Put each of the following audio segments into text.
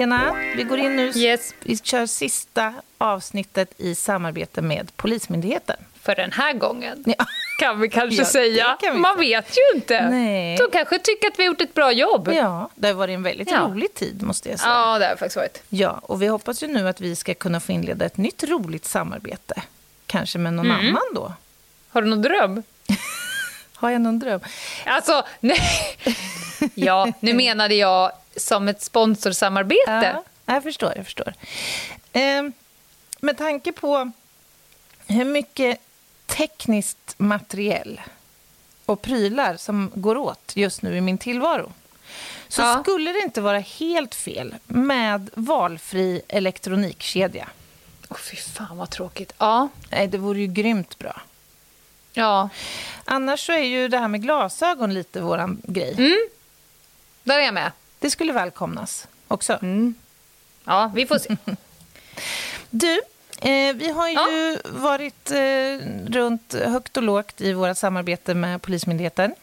Lena, vi går in nu. Yes. Vi kör sista avsnittet i samarbete med Polismyndigheten. För den här gången, Ja. kan vi kanske Ja, säga. kan vi Man säga. vet ju inte. Nej. De kanske tycker att vi har gjort ett bra jobb. Ja, det har varit en väldigt Ja. rolig tid måste jag säga. Ja, det har faktiskt varit. Ja, och vi hoppas ju nu att vi ska kunna få inleda ett nytt roligt samarbete. Kanske med någon Mm. annan då. Har du någon dröm? Har jag någon dröm? Alltså, nej. Ja, nu menade jag som ett sponsorsamarbete. Ja, jag förstår. Jag förstår. Ehm, med tanke på hur mycket tekniskt materiell och prylar som går åt just nu i min tillvaro så Ja. skulle det inte vara helt fel med valfri elektronikkedja. Åh, fy fan vad tråkigt. Ja. Nej, det vore ju grymt bra. Ja. Annars så är ju det här med glasögon lite våran grej. Mm. Där är jag med. Det skulle välkomnas också. Mm. Ja, vi får se. Du, eh, vi har ju varit eh, runt högt och lågt i våra samarbete med Polismyndigheten.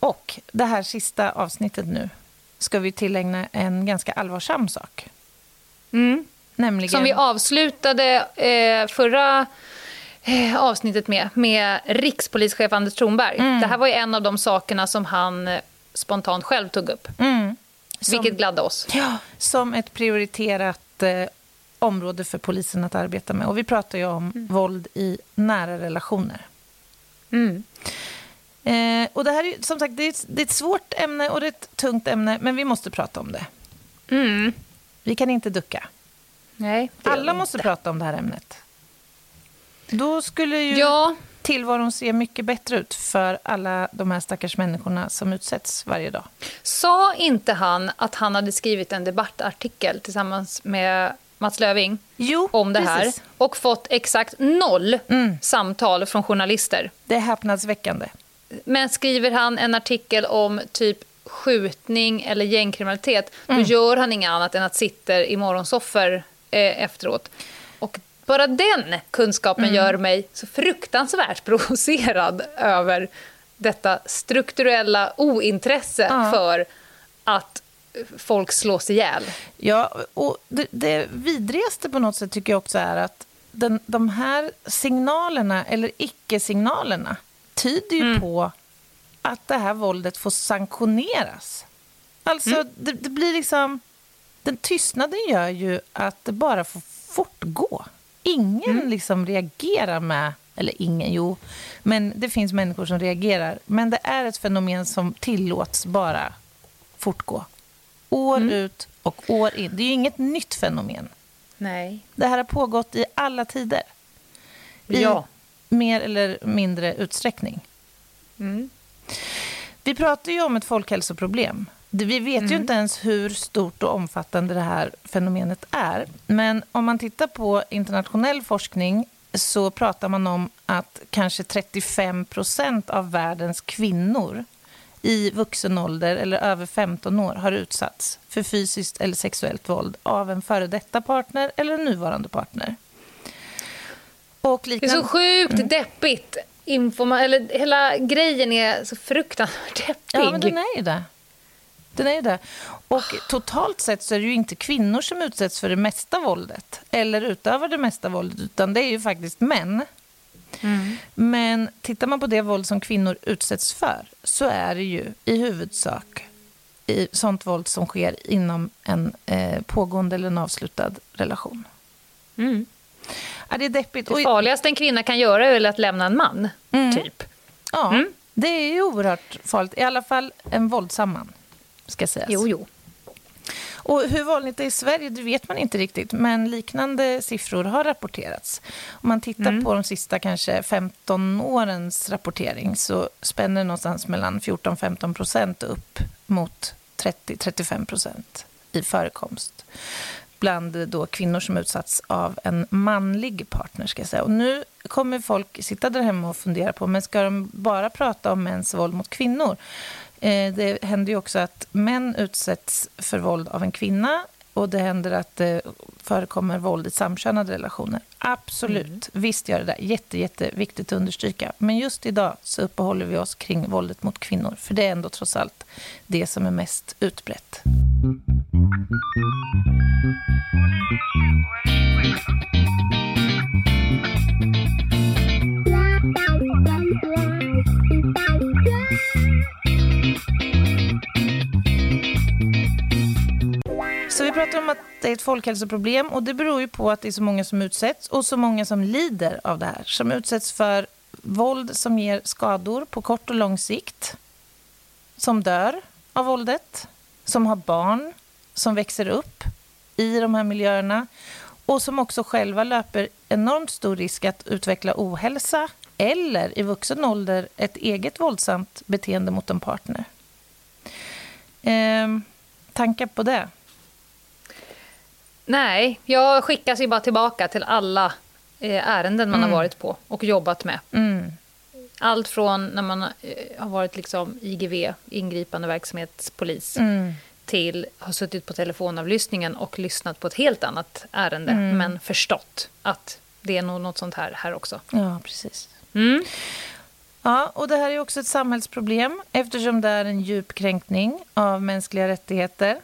Och det här sista avsnittet nu ska vi tillägna en ganska allvarsam sak. Mm. Nämligen... Som vi avslutade eh, förra avsnittet med, med rikspolischef Anders Thornberg. Mm. Det här var ju en av de sakerna som han eh, spontant själv tog upp, Mm. Som, vilket gladde oss. ja, som ett prioriterat eh, område för polisen att arbeta med. Och vi pratar ju om våld i nära relationer. Mm. Eh, och det här är som sagt, det är, ett, det är ett svårt ämne och det är ett tungt ämne, men vi måste prata om det. Mm. Vi kan inte ducka. Nej, Alla måste inte. prata om det här ämnet. Då skulle ju Ja, tillvaron se mycket bättre ut för alla de här stackars människorna som utsätts varje dag. sa inte han att han hade skrivit en debattartikel tillsammans med Mats Löving Jo, om det här precis. och fått exakt noll Mm. samtal från journalister? Det är häpnadsväckande. Men skriver han en artikel om typ skjutning eller gängkriminalitet Mm. då gör han inget annat än att sitta i morgonsoffer eh, efteråt. Bara den kunskapen Mm. gör mig så fruktansvärt provocerad över detta strukturella ointresse Ja. för att folk slås ihjäl. Ja, och det, det vidrigaste på något sätt tycker jag också är att den, de här signalerna, eller icke-signalerna, tyder ju på att det här våldet får sanktioneras. Alltså, det, det blir liksom... Den tystnaden gör ju att det bara får fortgå. Ingen liksom reagerar med... Eller ingen, jo. Men det finns människor som reagerar. Men det är ett fenomen som tillåts bara fortgå. År ut och år in. Det är ju inget nytt fenomen. Nej. Det här har pågått i alla tider. I Ja. mer eller mindre utsträckning. Mm. Vi pratar ju om ett folkhälsoproblem. Vi vet ju inte ens hur stort och omfattande det här fenomenet är. Men om man tittar på internationell forskning så pratar man om att kanske 35 procent av världens kvinnor i vuxen ålder eller över 15 år har utsatts för fysiskt eller sexuellt våld av en före detta partner eller en nuvarande partner. Och Det är liknande... så sjukt deppigt. Informa- eller, hela grejen är så fruktansvärt deppig. Ja, men den är ju det. Den är ju det. Och totalt sett så är det ju inte kvinnor som utsätts för det mesta våldet eller utövar det mesta våldet, utan det är ju faktiskt män. Men tittar man på det våld som kvinnor utsätts för så är det ju i huvudsak i sånt våld som sker inom en eh, pågående eller en avslutad relation. Mm. Ja, det är deppigt. Det farligaste en kvinna kan göra är väl att lämna en man, typ. Ja, Mm. det är ju oerhört farligt. I alla fall en våldsam man, ska sägas. Jo, jo. Och hur vanligt det är i Sverige det vet man inte riktigt, men liknande siffror har rapporterats. Om man tittar på de sista kanske 15 årens rapportering så spänner det någonstans mellan 14-15 procent upp mot 30-35 procent i förekomst. bland då kvinnor som utsatts av en manlig partner. Ska jag säga. Och nu kommer folk sitta där hemma och fundera på men ska de bara prata om mäns våld mot kvinnor. Eh, det händer ju också att män utsätts för våld av en kvinna och det händer att det förekommer våld i samkönade relationer. Absolut, mm. visst gör det det. Jätte, jätteviktigt att understryka. Men just idag så uppehåller vi oss kring våldet mot kvinnor. För det är ändå trots allt det som är mest utbrett. Så vi pratar om att det är ett folkhälsoproblem och det beror ju på att det är så många som utsätts och så många som lider av det här. Som utsätts för våld som ger skador på kort och lång sikt. Som dör av våldet. Som har barn som växer upp i de här miljöerna och som också själva löper enormt stor risk att utveckla ohälsa eller i vuxen ålder ett eget våldsamt beteende mot en partner. Eh, tankar på det? Nej, jag skickas ju bara tillbaka till alla eh, ärenden man mm. har varit på och jobbat med. Mm. Allt från när man eh, har varit liksom IGV, ingripande verksamhetspolis, mm. till har suttit på telefonavlyssningen och lyssnat på ett helt annat ärende, mm. men förstått att det är nog något sånt här här också. Ja, precis. Mm. Ja, och det här är också ett samhällsproblem eftersom det är en djup kränkning av mänskliga rättigheter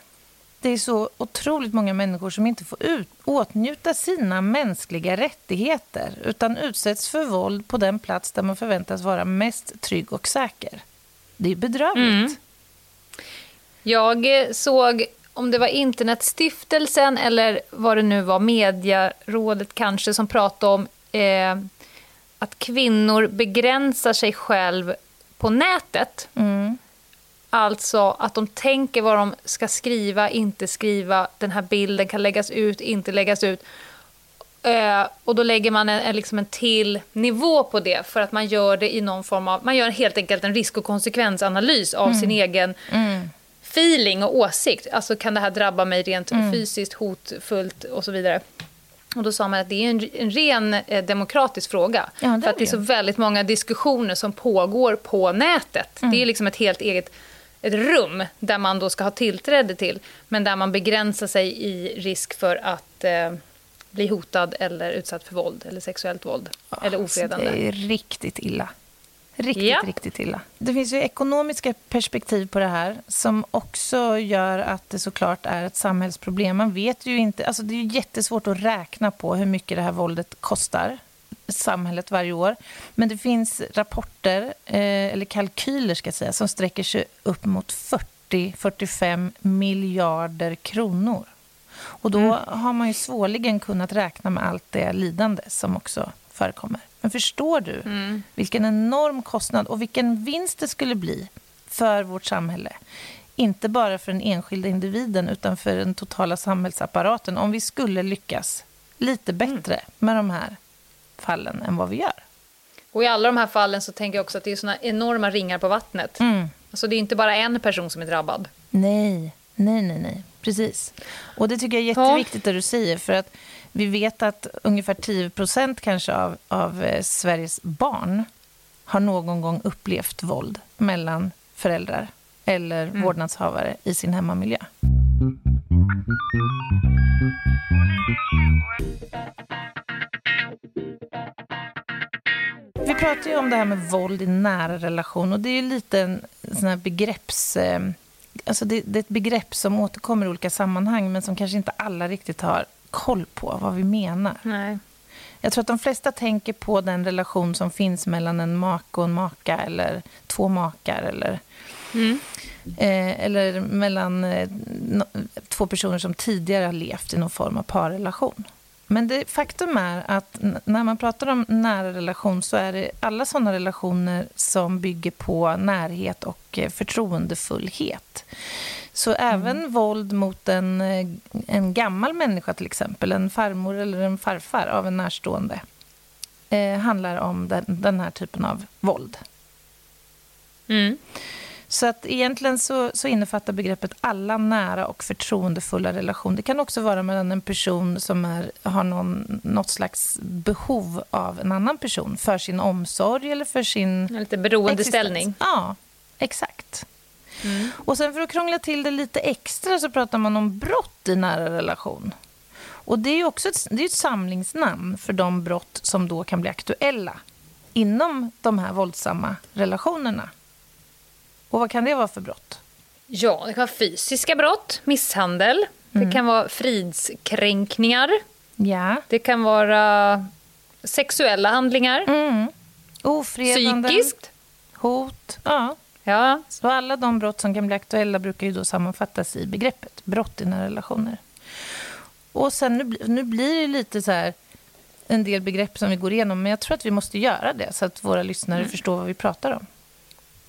det är så otroligt många människor som inte får ut, åtnjuta sina mänskliga rättigheter utan utsätts för våld på den plats där man förväntas vara mest trygg och säker. Det är bedrövligt. Mm. Jag eh, såg, om det var Internetstiftelsen eller vad det nu var, Mediarådet kanske, som pratade om eh, att kvinnor begränsar sig själv på nätet. Mm. Alltså att de tänker vad de ska skriva, inte skriva. Den här bilden kan läggas ut, inte läggas ut. Uh, och då lägger man en, en, liksom en till nivå på det för att man gör det i någon form av, man gör helt enkelt en risk och konsekvensanalys av mm. sin egen mm. feeling och åsikt. Alltså kan det här drabba mig rent mm. fysiskt, hotfullt och så vidare. Och då sa man att det är en, en ren eh, demokratisk fråga. Ja, för att det är så väldigt många diskussioner som pågår på nätet. Det är mm. liksom ett helt eget ett rum där man då ska ha tillträde till, men där man begränsar sig i risk för att eh, bli hotad eller utsatt för våld eller sexuellt våld oh, eller ofredande. Det är riktigt illa. Riktigt, ja. riktigt illa. Det finns ju ekonomiska perspektiv på det här som också gör att det såklart är ett samhällsproblem. Man vet ju inte, alltså det är jättesvårt att räkna på hur mycket det här våldet kostar samhället varje år. Men det finns rapporter, eh, eller kalkyler ska jag säga, som sträcker sig upp mot 40-45 miljarder kronor. Och då mm. har man ju svårligen kunnat räkna med allt det lidande som också förekommer. Men förstår du mm. vilken enorm kostnad och vilken vinst det skulle bli för vårt samhälle? Inte bara för den enskilda individen utan för den totala samhällsapparaten om vi skulle lyckas lite bättre mm. med de här fallen än vad vi gör. Och i alla de här fallen så tänker jag också att det är såna enorma ringar på vattnet. Mm. Alltså det är inte bara en person som är drabbad. Nej, nej, nej, nej. Precis. Och det tycker jag är jätteviktigt ja. det du säger. För att vi vet att ungefär 10 procent kanske av, av eh, Sveriges barn har någon gång upplevt våld mellan föräldrar eller mm. vårdnadshavare i sin hemmamiljö. Vi pratar ju om det här med våld i nära relation och det är ju lite en sån här begrepps... Eh, alltså det, det, är ett begrepp som återkommer i olika sammanhang men som kanske inte alla riktigt har koll på vad vi menar. Nej. Jag tror att de flesta tänker på den relation som finns mellan en make och en maka eller två makar eller, mm. eh, eller mellan eh, no, två personer som tidigare har levt i någon form av parrelation. Men det, faktum är att när man pratar om nära relation så är det alla sådana relationer som bygger på närhet och eh, förtroendefullhet. Så mm. även våld mot en, eh, en gammal människa, till exempel, en farmor eller en farfar av en närstående, eh, handlar om den, den här typen av våld. Mm. Så att egentligen så, så innefattar begreppet alla nära och förtroendefulla relationer. Det kan också vara mellan en person som är, har någon, något slags behov av en annan person för sin omsorg eller för sin... Lite beroendeställning. Ja, exakt. Mm. Och sen för att krångla till det lite extra så pratar man om brott i nära relation. Och det är också ett, det är ett samlingsnamn för de brott som då kan bli aktuella inom de här våldsamma relationerna. Och vad kan det vara för brott? Ja, det kan vara fysiska brott, misshandel. Mm. Det kan vara fridskränkningar. Ja. Det kan vara sexuella handlingar. Mm. Ofredande. Psykiskt. Hot. Ja. ja. Så alla de brott som kan bli aktuella brukar ju då sammanfattas i begreppet brott i nära relationer. Och sen nu, nu blir det lite så här en del begrepp som vi går igenom, men jag tror att vi måste göra det så att våra lyssnare mm. förstår vad vi pratar om.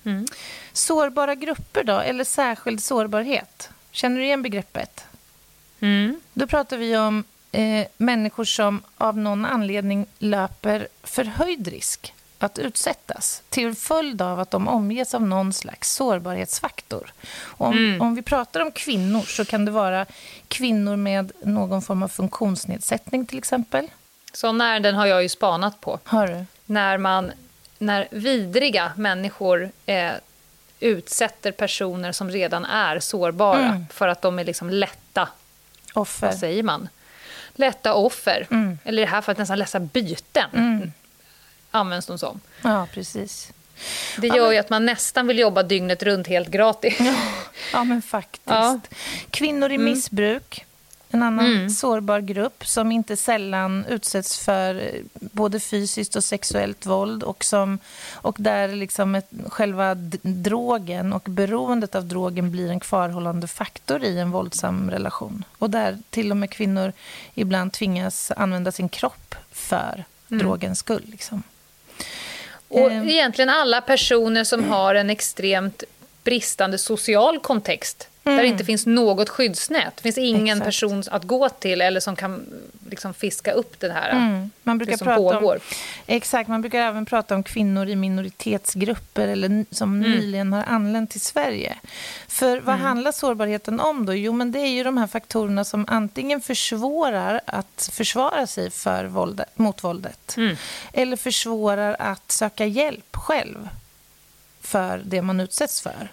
Mm. Sårbara grupper då, eller särskild sårbarhet? Känner du igen begreppet? Mm. Då pratar vi om eh, människor som av någon anledning löper förhöjd risk att utsättas till följd av att de omges av någon slags sårbarhetsfaktor. Om, mm. om vi pratar om kvinnor så kan det vara kvinnor med någon form av funktionsnedsättning till exempel. Sådana ärenden har jag ju spanat på. Har du? När, man, när vidriga människor eh, utsätter personer som redan är sårbara mm. för att de är liksom lätta... Offer. Vad säger man? Lätta offer. Mm. Eller i det här fallet nästan lätta byten. Mm. Används de som. Ja, precis. Det gör ja, men... ju att man nästan vill jobba dygnet runt helt gratis. Ja, men faktiskt. Ja. Kvinnor i mm. missbruk en annan mm. sårbar grupp som inte sällan utsätts för eh, både fysiskt och sexuellt våld och, som, och där liksom ett, själva drogen och beroendet av drogen blir en kvarhållande faktor i en våldsam relation. Och där till och med kvinnor ibland tvingas använda sin kropp för mm. drogens skull. Liksom. Och ehm. egentligen alla personer som har en extremt bristande social kontext Mm. Där det inte finns något skyddsnät. Det finns ingen Exakt. person att gå till eller som kan liksom fiska upp det här mm. man brukar det som prata pågår. Om, exakt, man brukar även prata om kvinnor i minoritetsgrupper eller som mm. nyligen har anlänt till Sverige. För vad mm. handlar sårbarheten om då? Jo, men det är ju de här faktorerna som antingen försvårar att försvara sig för våldet, mot våldet mm. eller försvårar att söka hjälp själv för det man utsätts för.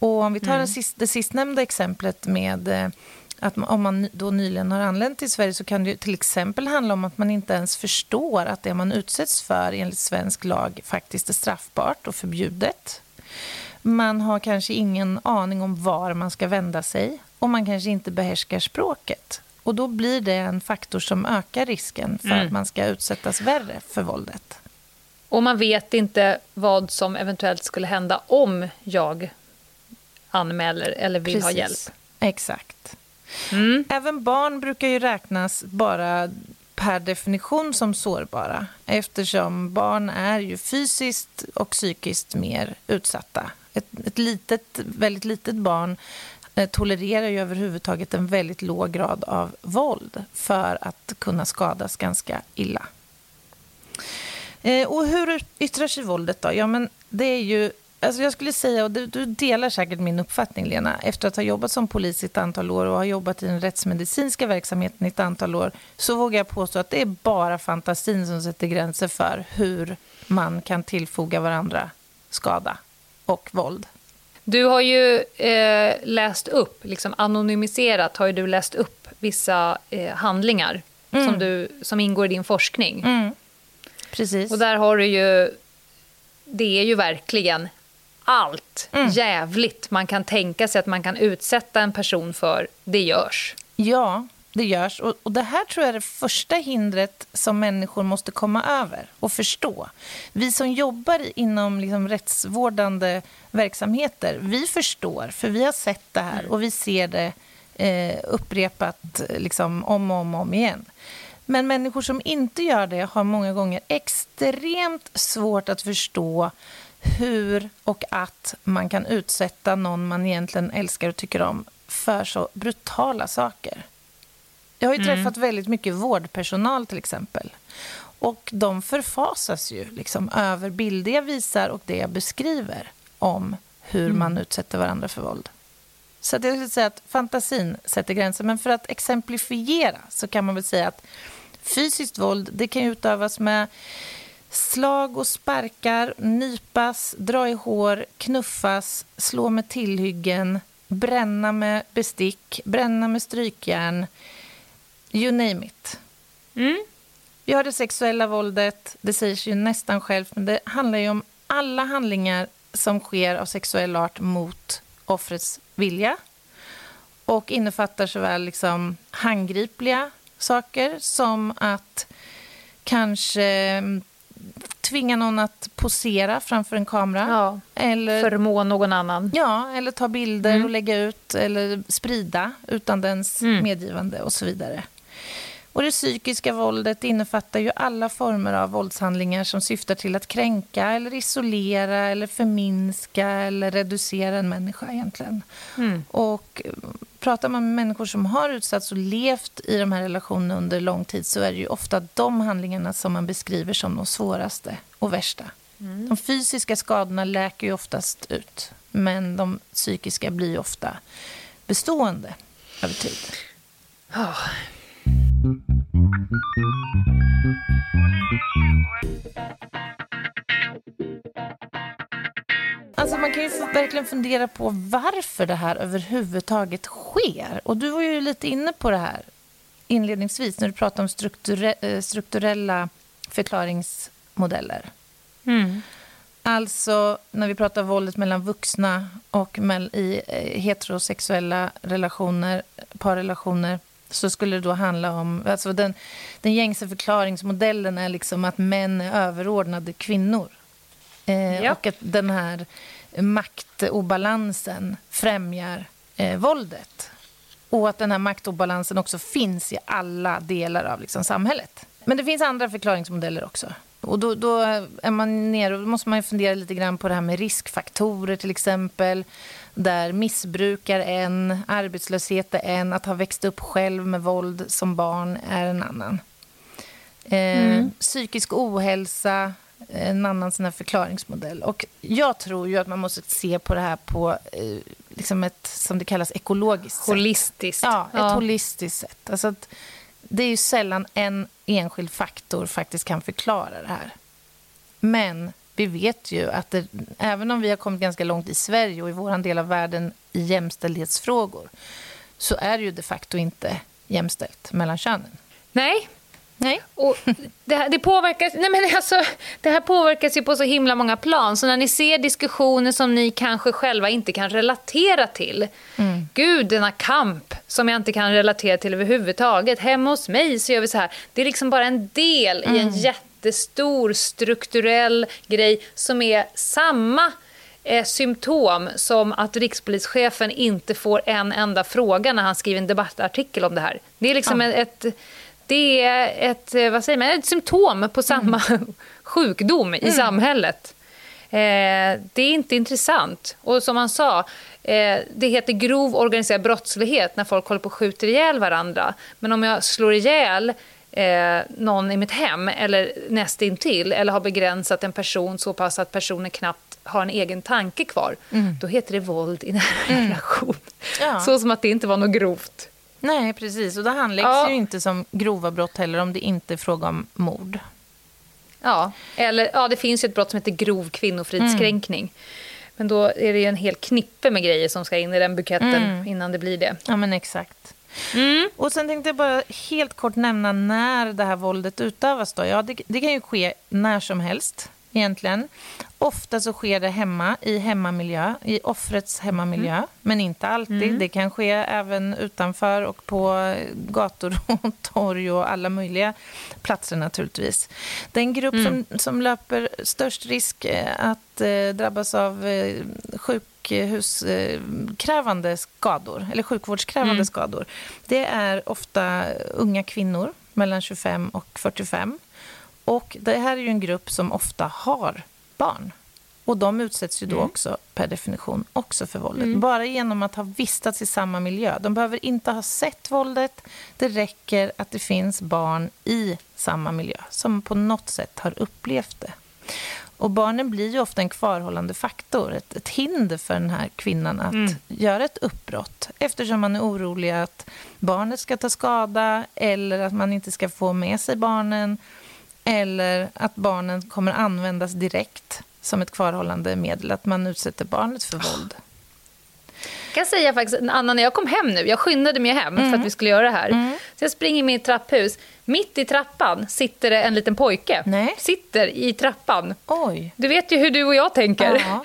Och om vi tar mm. sist, det sistnämnda exemplet med eh, att om man då nyligen har anlänt till Sverige så kan det till exempel handla om att man inte ens förstår att det man utsätts för enligt svensk lag faktiskt är straffbart och förbjudet. Man har kanske ingen aning om var man ska vända sig och man kanske inte behärskar språket. Och då blir det en faktor som ökar risken för mm. att man ska utsättas värre för våldet. Och man vet inte vad som eventuellt skulle hända om jag anmäler eller vill Precis. ha hjälp. Exakt. Mm. Även barn brukar ju räknas bara per definition som sårbara eftersom barn är ju fysiskt och psykiskt mer utsatta. Ett, ett litet, väldigt litet barn eh, tolererar ju överhuvudtaget en väldigt låg grad av våld för att kunna skadas ganska illa. Eh, och hur yttrar sig våldet då? Ja, men det är ju Alltså jag skulle säga, och du, du, delar säkert min uppfattning Lena, efter att ha jobbat som polis i ett antal år och ha jobbat i den rättsmedicinska verksamheten i ett antal år, så vågar jag påstå att det är bara fantasin som sätter gränser för hur man kan tillfoga varandra skada och våld. Du har ju eh, läst upp, liksom anonymiserat har du läst upp vissa eh, handlingar mm. som, du, som ingår i din forskning. Mm. Precis. Och där har du ju, det är ju verkligen allt mm. jävligt man kan tänka sig att man kan utsätta en person för, det görs. Ja, det görs. Och, och, det här tror jag är det första hindret som människor måste komma över och förstå. Vi som jobbar inom liksom rättsvårdande verksamheter, vi förstår, för vi har sett det här mm. och vi ser det eh, upprepat liksom, om och om, om igen. Men människor som inte gör det har många gånger extremt svårt att förstå hur och att man kan utsätta någon man egentligen älskar och tycker om för så brutala saker. Jag har ju mm. träffat väldigt mycket vårdpersonal till exempel. Och de förfasas ju liksom över bilder jag visar och det jag beskriver om hur mm. man utsätter varandra för våld. Så jag skulle säga att fantasin sätter gränser. Men för att exemplifiera så kan man väl säga att fysiskt våld det kan utövas med slag och sparkar, nypas, dra i hår, knuffas, slå med tillhyggen, bränna med bestick, bränna med strykjärn. You name it. Mm. Vi har det sexuella våldet, det säger sig ju nästan självt, men det handlar ju om alla handlingar som sker av sexuell art mot offrets vilja och innefattar såväl liksom handgripliga saker som att kanske mm, tvinga någon att posera framför en kamera. Ja, eller, förmå någon annan. Ja, eller ta bilder mm. och lägga ut eller sprida utan dens mm. medgivande och så vidare. Och det psykiska våldet innefattar ju alla former av våldshandlingar som syftar till att kränka eller isolera eller förminska eller reducera en människa egentligen. Mm. Och pratar man med människor som har utsatts och levt i de här relationerna under lång tid så är det ju ofta de handlingarna som man beskriver som de svåraste och värsta. Mm. De fysiska skadorna läker ju oftast ut men de psykiska blir ofta bestående över tid. Oh. Man kan ju verkligen fundera på varför det här överhuvudtaget sker. Och du var ju lite inne på det här inledningsvis när du pratade om strukture eh, strukturella förklaringsmodeller. Mm. Alltså när vi pratar våldet mellan vuxna och i eh, heterosexuella relationer, parrelationer så skulle det då handla om... Alltså den, den gängse förklaringsmodellen är liksom att män är överordnade kvinnor. Eh, ja. Och att den här maktobalansen främjar eh, våldet. Och att den här maktobalansen också finns i alla delar av liksom, samhället. Men det finns andra förklaringsmodeller också. Och då, då är man nere, då måste man fundera lite grann på det här med riskfaktorer till exempel där missbruk är en, arbetslöshet är en, att ha växt upp själv med våld som barn är en annan. Eh, mm. Psykisk ohälsa, en annan sån förklaringsmodell. Och jag tror ju att man måste se på det här på eh, liksom ett, som det kallas, ekologiskt Holistiskt. Sätt. Ja, ett ja. holistiskt sätt. Alltså att det är ju sällan en enskild faktor faktiskt kan förklara det här. Men vi vet ju att det, även om vi har kommit ganska långt i Sverige och i vår del av världen i jämställdhetsfrågor så är det ju de facto inte jämställt mellan könen. Nej. Nej. Och det, här, det, påverkas, nej men alltså, det här påverkas ju på så himla många plan. Så när ni ser diskussioner som ni kanske själva inte kan relatera till. Mm. Gud, denna kamp som jag inte kan relatera till överhuvudtaget. Hemma hos mig så gör vi så här. Det är liksom bara en del mm. i en mm. jätte jättestor strukturell grej som är samma eh, symptom som att rikspolischefen inte får en enda fråga när han skriver en debattartikel om det här. Det är liksom ja. ett, det är ett, eh, vad säger man, ett symptom på samma mm. sjukdom i mm. samhället. Eh, det är inte intressant. Och som han sa, eh, det heter grov organiserad brottslighet när folk håller på och skjuter ihjäl varandra. Men om jag slår ihjäl eh, någon i mitt hem eller nästintill eller har begränsat en person så pass att personen knappt har en egen tanke kvar, mm. då heter det våld i nära mm. relation. Ja. Så som att det inte var något grovt. Nej, precis. Och det handläggs ja. ju inte som grova brott heller om det inte är fråga om mord. Ja, eller ja, det finns ju ett brott som heter grov kvinnofridskränkning. Mm. Men då är det ju en hel knippe med grejer som ska in i den buketten mm. innan det blir det. Ja, men exakt. Mm. Och sen tänkte jag bara helt kort nämna när det här våldet utövas. Då. Ja, det, det kan ju ske när som helst egentligen. Ofta så sker det hemma, i hemmamiljö, i offrets hemmamiljö. Mm. Men inte alltid. Mm. Det kan ske även utanför och på gator och torg och alla möjliga platser naturligtvis. Den grupp mm. som, som löper störst risk att eh, drabbas av eh, sjukhuskrävande skador, eller sjukvårdskrävande mm. skador, det är ofta unga kvinnor mellan 25 och 45 och det här är ju en grupp som ofta har barn. Och de utsätts ju då mm. också per definition också för våldet. Mm. Bara genom att ha vistats i samma miljö. De behöver inte ha sett våldet. Det räcker att det finns barn i samma miljö som på något sätt har upplevt det. Och barnen blir ju ofta en kvarhållande faktor, ett, ett hinder för den här kvinnan att mm. göra ett uppbrott. Eftersom man är orolig att barnet ska ta skada eller att man inte ska få med sig barnen. Eller att barnen kommer användas direkt som ett kvarhållande medel, att man utsätter barnet för våld. Jag kan säga faktiskt, Anna, när jag kom hem nu, jag skyndade mig hem mm. för att vi skulle göra det här. Mm. Så jag springer in i mitt trapphus. Mitt i trappan sitter det en liten pojke. Nej. Sitter i trappan. Oj. Du vet ju hur du och jag tänker. Ja.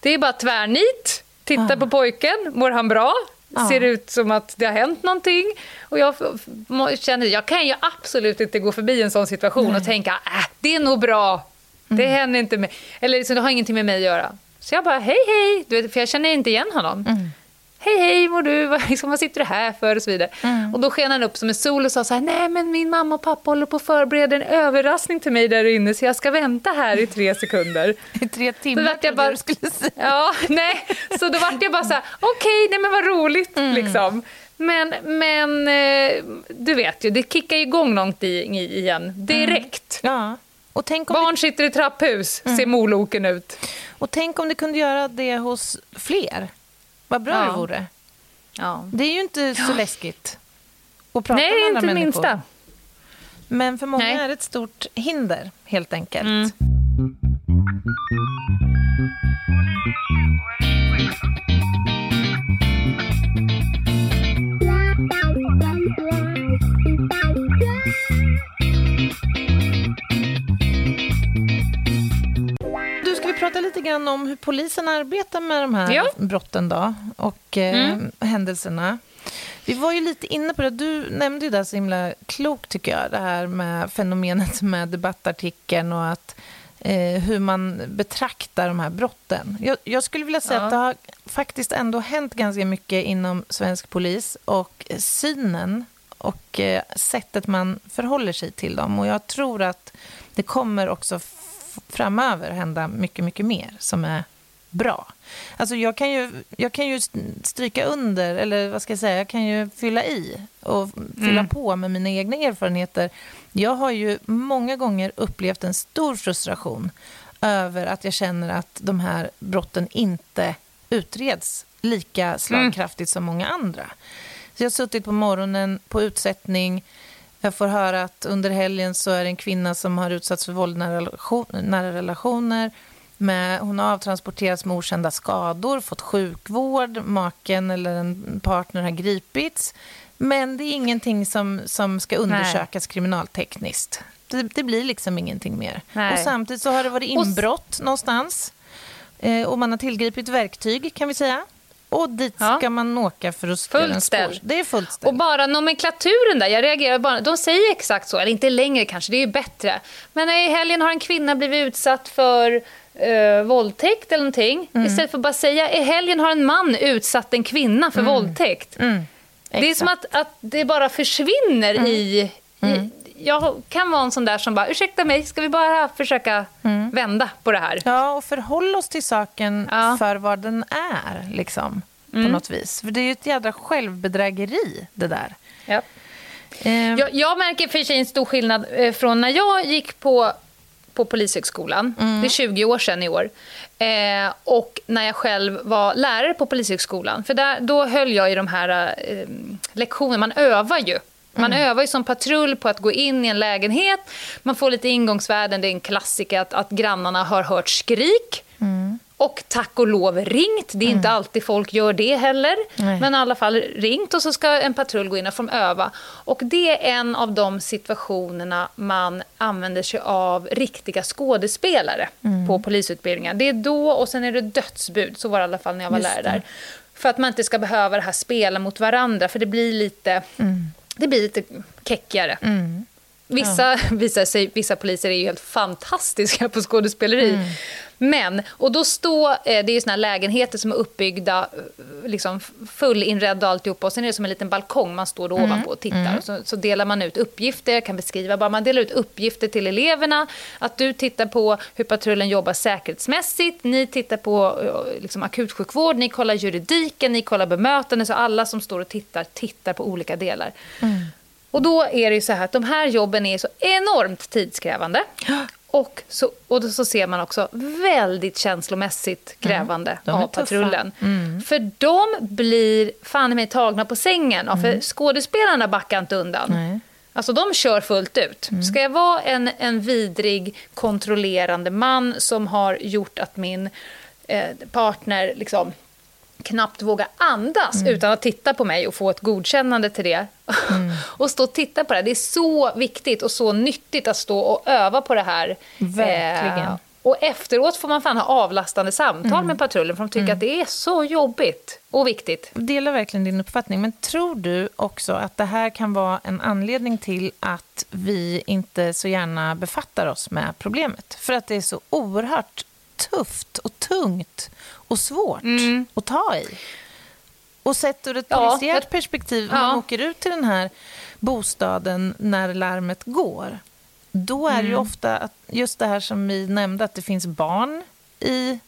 Det är bara tvärnit. Titta ja. på pojken. Mår han bra? Ja. Ser ut som att det har hänt någonting. Och jag känner, jag kan ju absolut inte gå förbi en sån situation Nej. och tänka, äh, det är nog bra. Det mm. händer inte med, eller liksom, det har ingenting med mig att göra. Så jag bara, hej hej, du vet, för jag känner inte igen honom. Mm. Hej hej, mår du? Vad, liksom, vad sitter du här för? Och så vidare. Mm. Och då sken han upp som en sol och sa så här, nej men min mamma och pappa håller på att förbereda en överraskning till mig där inne så jag ska vänta här i tre sekunder. I tre timmar jag bara, du skulle säga. Ja, nej. Så då vart jag bara så här, okej, okay, nej men vad roligt mm. liksom. Men, men eh, du vet ju, det kickar igång någonting igen direkt. Mm. Ja. Och tänk om Barn det... sitter i trapphus, mm. ser moloken ut. Och tänk om det kunde göra det hos fler. Vad bra ja. det vore. Ja. Det är ju inte så läskigt att prata Nej, med andra inte människor. minsta. Men för många Nej. är det ett stort hinder, helt enkelt. Mm. Lite grann om hur polisen arbetar med de här ja. brotten då, och eh, mm. händelserna. Vi var ju lite inne på det. Du nämnde ju det så himla klokt, tycker jag. Det här med fenomenet med debattartikeln och att, eh, hur man betraktar de här brotten. Jag, jag skulle vilja säga ja. att det har faktiskt ändå hänt ganska mycket inom svensk polis och synen och eh, sättet man förhåller sig till dem. Och jag tror att det kommer också framöver hända mycket, mycket mer som är bra. Alltså jag kan ju, jag kan ju stryka under, eller vad ska jag säga, jag kan ju fylla i och fylla mm. på med mina egna erfarenheter. Jag har ju många gånger upplevt en stor frustration över att jag känner att de här brotten inte utreds lika slagkraftigt mm. som många andra. Så jag har suttit på morgonen på utsättning jag får höra att under helgen så är det en kvinna som har utsatts för våld i nära relationer. Med, hon har avtransporterats med okända skador, fått sjukvård, maken eller en partner har gripits. Men det är ingenting som, som ska undersökas Nej. kriminaltekniskt. Det, det, blir liksom ingenting mer. Nej. Och samtidigt så har det varit inbrott och... någonstans. Eh, och man har tillgripit verktyg, kan vi säga. Och dit ska ja. man åka för att göra en spår. Det är fullt ställ. Och bara nomenklaturen där, jag reagerar bara, de säger exakt så, eller inte längre kanske, det är ju bättre. Men i helgen har en kvinna blivit utsatt för uh, våldtäkt eller någonting. Mm. Istället för att bara säga, i helgen har en man utsatt en kvinna för mm. våldtäkt. Mm. Det är som att, att det bara försvinner mm. i, i mm jag kan vara en sån där som bara, ursäkta mig, ska vi bara försöka mm. vända på det här? Ja, och förhålla oss till saken ja. för vad den är, liksom, på mm. något vis. För det är ju ett jädra självbedrägeri, det där. Ja. Eh. Jag, jag, märker för sig en stor skillnad eh, från när jag gick på, på Polishögskolan. Mm. Det är 20 år sedan i år. Eh, och när jag själv var lärare på Polishögskolan. För där, då höll jag i de här eh, lektionerna, man övar ju man mm. övar ju som patrull på att gå in i en lägenhet. Man får lite ingångsvärden. Det är en klassiker att, att grannarna har hört skrik. Mm. Och tack och lov ringt. Det är mm. inte alltid folk gör det heller. Nej. Men i alla fall ringt och så ska en patrull gå in och få öva. Och det är en av de situationerna man använder sig av riktiga skådespelare mm. på polisutbildningar. Det är då och sen är det dödsbud. Så var det i alla fall när jag var lärare där. För att man inte ska behöva det här spela mot varandra. För det blir lite... Mm det blir lite keckigare. Mm. Vissa, sig, vissa poliser är ju helt fantastiska på skådespeleri. Mm. Men, och då står, eh, det är ju såna här lägenheter som är uppbyggda, eh, liksom fullinredda och alltihopa. Och sen är det som en liten balkong man står mm. ovanpå och tittar. Mm. Så, så, delar man ut uppgifter, kan beskriva bara, man delar ut uppgifter till eleverna. Att du tittar på hur patrullen jobbar säkerhetsmässigt, ni tittar på eh, liksom, akutsjukvård, ni kollar juridiken, ni kollar bemötande. Så alla som står och tittar, tittar på olika delar. Mm. Och då är det ju så här att de här jobben är så enormt tidskrävande. Och så, och så ser man också väldigt känslomässigt krävande Mm, de är av patrullen. Mm. För de blir fan mig tagna på sängen. Ja, För skådespelarna backar inte undan. Mm. Nej. Alltså de kör fullt ut. Mm. Ska jag vara en, en vidrig, kontrollerande man som har gjort att min eh, partner liksom knappt vågar andas Mm. utan att titta på mig och få ett godkännande till det. Mm. och stå och titta på det. Det är så viktigt och så nyttigt att stå och öva på det här. Verkligen. Eh, och efteråt får man fan ha avlastande samtal Mm. med patrullen för de tycker att det är så jobbigt och viktigt. Jag delar verkligen din uppfattning, men tror du också att det här kan vara en anledning till att vi inte så gärna befattar oss med problemet? För att det är så oerhört tufft och tungt och svårt att ta i. Och sett ur ett Ja, polisiärt perspektiv, Ja. man åker ut till den här bostaden när larmet går, då är det ju ofta att just det här som vi nämnde, att det finns barn i,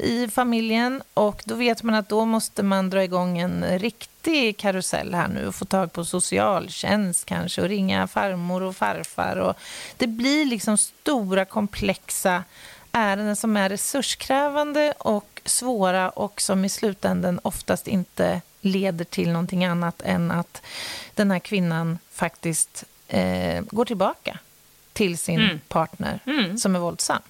i familjen och då vet man att då måste man dra igång en riktig karusell här nu och få tag på socialtjänst kanske och ringa farmor och farfar. Och det blir liksom stora komplexa ärenden som är resurskrävande och svåra och som i slutänden oftast inte leder till någonting annat än att den här kvinnan faktiskt eh, går tillbaka till sin Mm. partner Mm. som är våldsam.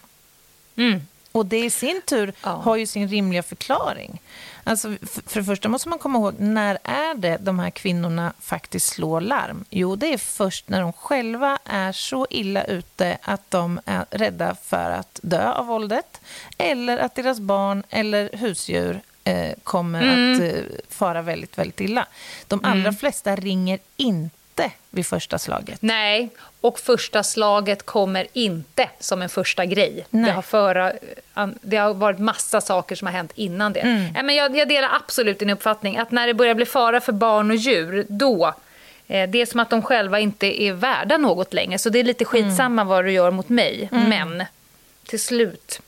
Mm. Och det i sin tur Ja. har ju sin rimliga förklaring. Alltså, för det första måste man komma ihåg, när är det de här kvinnorna faktiskt slår larm? Jo, det är först när de själva är så illa ute att de är rädda för att dö av våldet eller att deras barn eller husdjur eh, kommer att eh, fara väldigt, väldigt illa. De allra flesta ringer inte vid första slaget. Nej, och första slaget kommer inte som en första grej. Nej. Det har, föra, det har varit massa saker som har hänt innan det. Mm. Men jag, jag delar absolut din uppfattning att när det börjar bli fara för barn och djur, då eh, det är som att de själva inte är värda något längre. Så det är lite skitsamma vad du gör mot mig. Men till slut.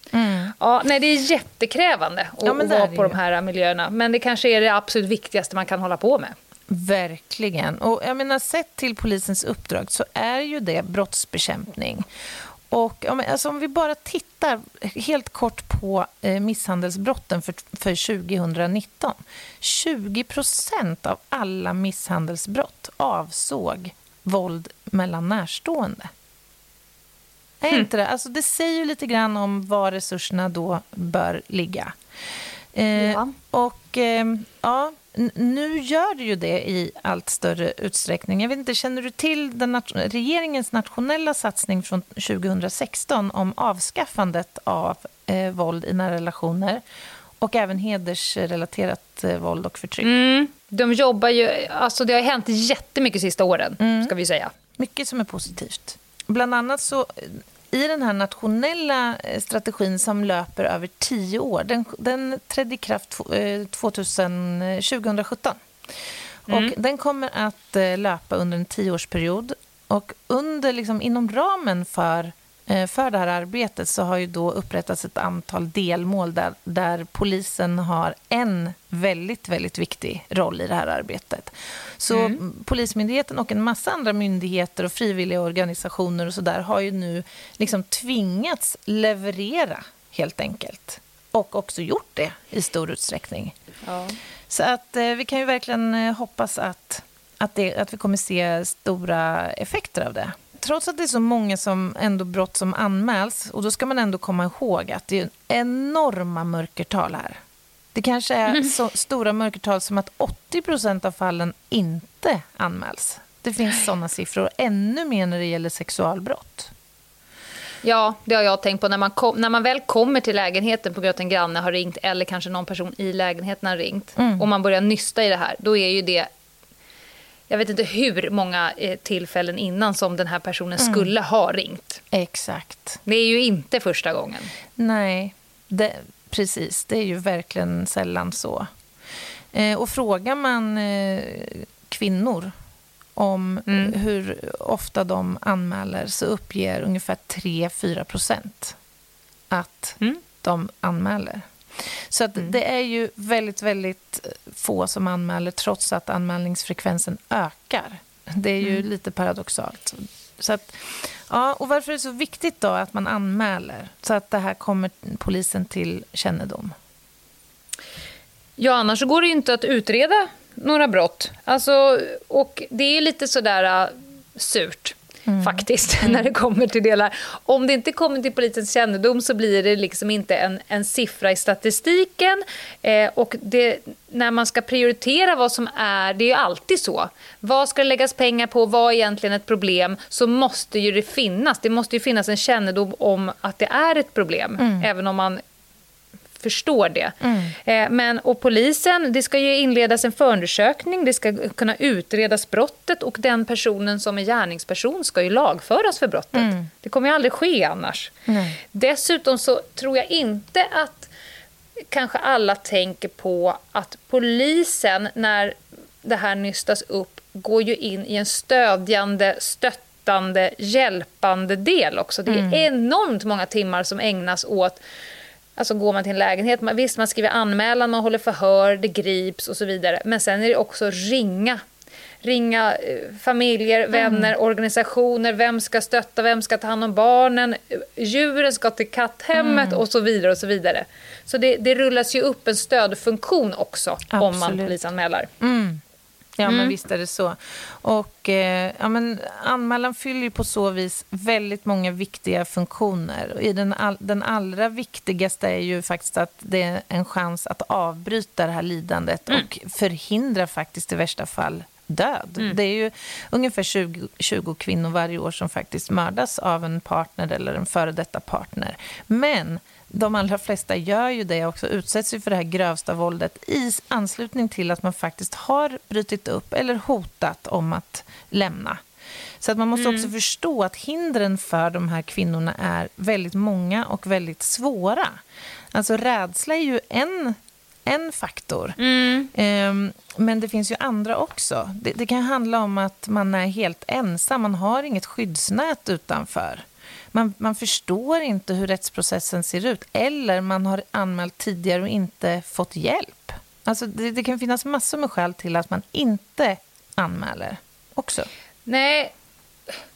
Ja, nej, det är jättekrävande att, Ja, att vara på ju. de här miljöerna. Men det kanske är det absolut viktigaste man kan hålla på med. Verkligen. Och jag menar, sett till polisens uppdrag så är ju det brottsbekämpning. Och alltså, om vi bara tittar helt kort på eh, misshandelsbrotten för, för 2019. 20 procent av alla misshandelsbrott avsåg våld mellan närstående. Är inte det? Alltså, det säger ju lite grann om var resurserna då bör ligga. Eh, Ja. Och eh, ja, nu gör det ju det i allt större utsträckning. Jag vet inte, känner du till den nat- regeringens nationella satsning från 2016 om avskaffandet av eh, våld i nära relationer och även hedersrelaterat eh, våld och förtryck? Mm, de jobbar ju, alltså det har hänt jättemycket sista åren, Mm. ska vi säga. Mycket som är positivt. Bland annat så i den här nationella eh, strategin som löper över tio år, den, den trädde i kraft tw- eh, 2000, eh, 2017. Och den kommer att löpa under en tioårsperiod. Och under, liksom, inom ramen för, för det här arbetet så har ju då upprättats ett antal delmål där, där polisen har en väldigt, väldigt viktig roll i det här arbetet. Så mm. Polismyndigheten och en massa andra myndigheter och frivilliga organisationer och så där har ju nu liksom tvingats leverera helt enkelt. Och också gjort det i stor utsträckning. Ja. Så att eh, vi kan ju verkligen eh, hoppas att, att, det, att vi kommer se stora effekter av det. Trots att det är så många som ändå brott som anmäls, och då ska man ändå komma ihåg att det är enorma mörkertal här. Det kanske är så stora mörkertal som att 80% av fallen inte anmäls. Det finns såna siffror, ännu mer när det gäller sexualbrott. Ja, det har jag tänkt på. När man, kom, när man väl kommer till lägenheten på grund av att en granne har ringt eller kanske någon person i lägenheten har ringt och man börjar nysta i det här, då är ju det jag vet inte hur många eh, tillfällen innan som den här personen skulle ha ringt. Exakt. Det är ju inte första gången. Nej, det, precis. Det är ju verkligen sällan så. Eh, och frågar man eh, kvinnor om Mm. hur ofta de anmäler så uppger ungefär 3-4 procent att Mm. de anmäler. Så att det är ju väldigt, väldigt få som anmäler trots att anmälningsfrekvensen ökar. Det är ju lite paradoxalt. Så att, ja, och varför är det så viktigt då att man anmäler så att det här kommer polisen till kännedom? Ja, annars går det ju inte att utreda några brott. Alltså, och det är lite sådär uh, surt. Mm. faktiskt, mm. när det kommer till delar. Om det inte kommer till polisens kännedom så blir det liksom inte en, en siffra i statistiken. Eh, och det, när man ska prioritera vad som är, det är ju alltid så. Vad ska det läggas pengar på, vad är egentligen ett problem? Så måste ju det finnas, det måste ju finnas en kännedom om att det är ett problem. Mm. Även om man förstår det. Mm. Eh, men, och polisen, det ska ju inledas en förundersökning, det ska kunna utredas brottet och den personen som är gärningsperson ska ju lagföras för brottet. Mm. Det kommer ju aldrig ske annars. Mm. Dessutom så tror jag inte att kanske alla tänker på att polisen, när det här nystas upp, går ju in i en stödjande, stöttande, hjälpande del också. Det är mm. enormt många timmar som ägnas åt Alltså går man till en lägenhet, man, visst man skriver anmälan, man håller förhör, det grips och så vidare. Men sen är det också ringa. Ringa eh, familjer, mm. vänner, mm. organisationer, vem ska stötta, vem ska ta hand om barnen, djuren ska till katthemmet mm. och så vidare. och Så vidare. Så det, det rullas ju upp en stödfunktion också Absolut. om man polisanmäler. Mm. Ja, mm. men visst är det så. Och eh, ja, men anmälan fyller på så vis väldigt många viktiga funktioner. Och i den, all, den allra viktigaste är ju faktiskt att det är en chans att avbryta det här lidandet mm. och förhindra faktiskt i värsta fall död. Mm. Det är ju ungefär 20, 20 kvinnor varje år som faktiskt mördas av en partner eller en före detta partner. Men de allra flesta gör ju det också, utsätts för det här grövsta våldet i anslutning till att man faktiskt har brutit upp eller hotat om att lämna. Så att man måste mm. också förstå att hindren för de här kvinnorna är väldigt många och väldigt svåra. Alltså rädsla är ju en, en faktor. Mm. Um, men det finns ju andra också. Det, det kan handla om att man är helt ensam, man har inget skyddsnät utanför man, man förstår inte hur rättsprocessen ser ut eller man har anmält tidigare och inte fått hjälp. Alltså det, det kan finnas massor med skäl till att man inte anmäler också. Nej,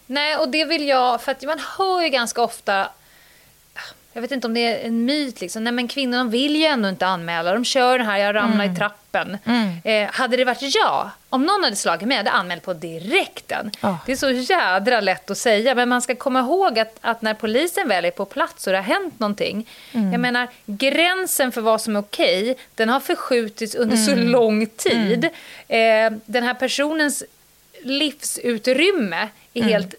nej och det vill jag... För att man hör ju ganska ofta jag vet inte om det är en myt, liksom. Nej, men kvinnorna vill ju ändå inte anmäla. De kör den här, jag ramlar mm. i trappen. Mm. Eh, hade det varit jag, om någon hade slagit mig, hade jag anmält på direkten. Oh. Det är så jädra lätt att säga, men man ska komma ihåg att, att när polisen väl är på plats och det har hänt någonting. Mm. Jag menar, gränsen för vad som är okej, den har förskjutits under så mm. lång tid. Mm. Eh, den här personens livsutrymme är mm. helt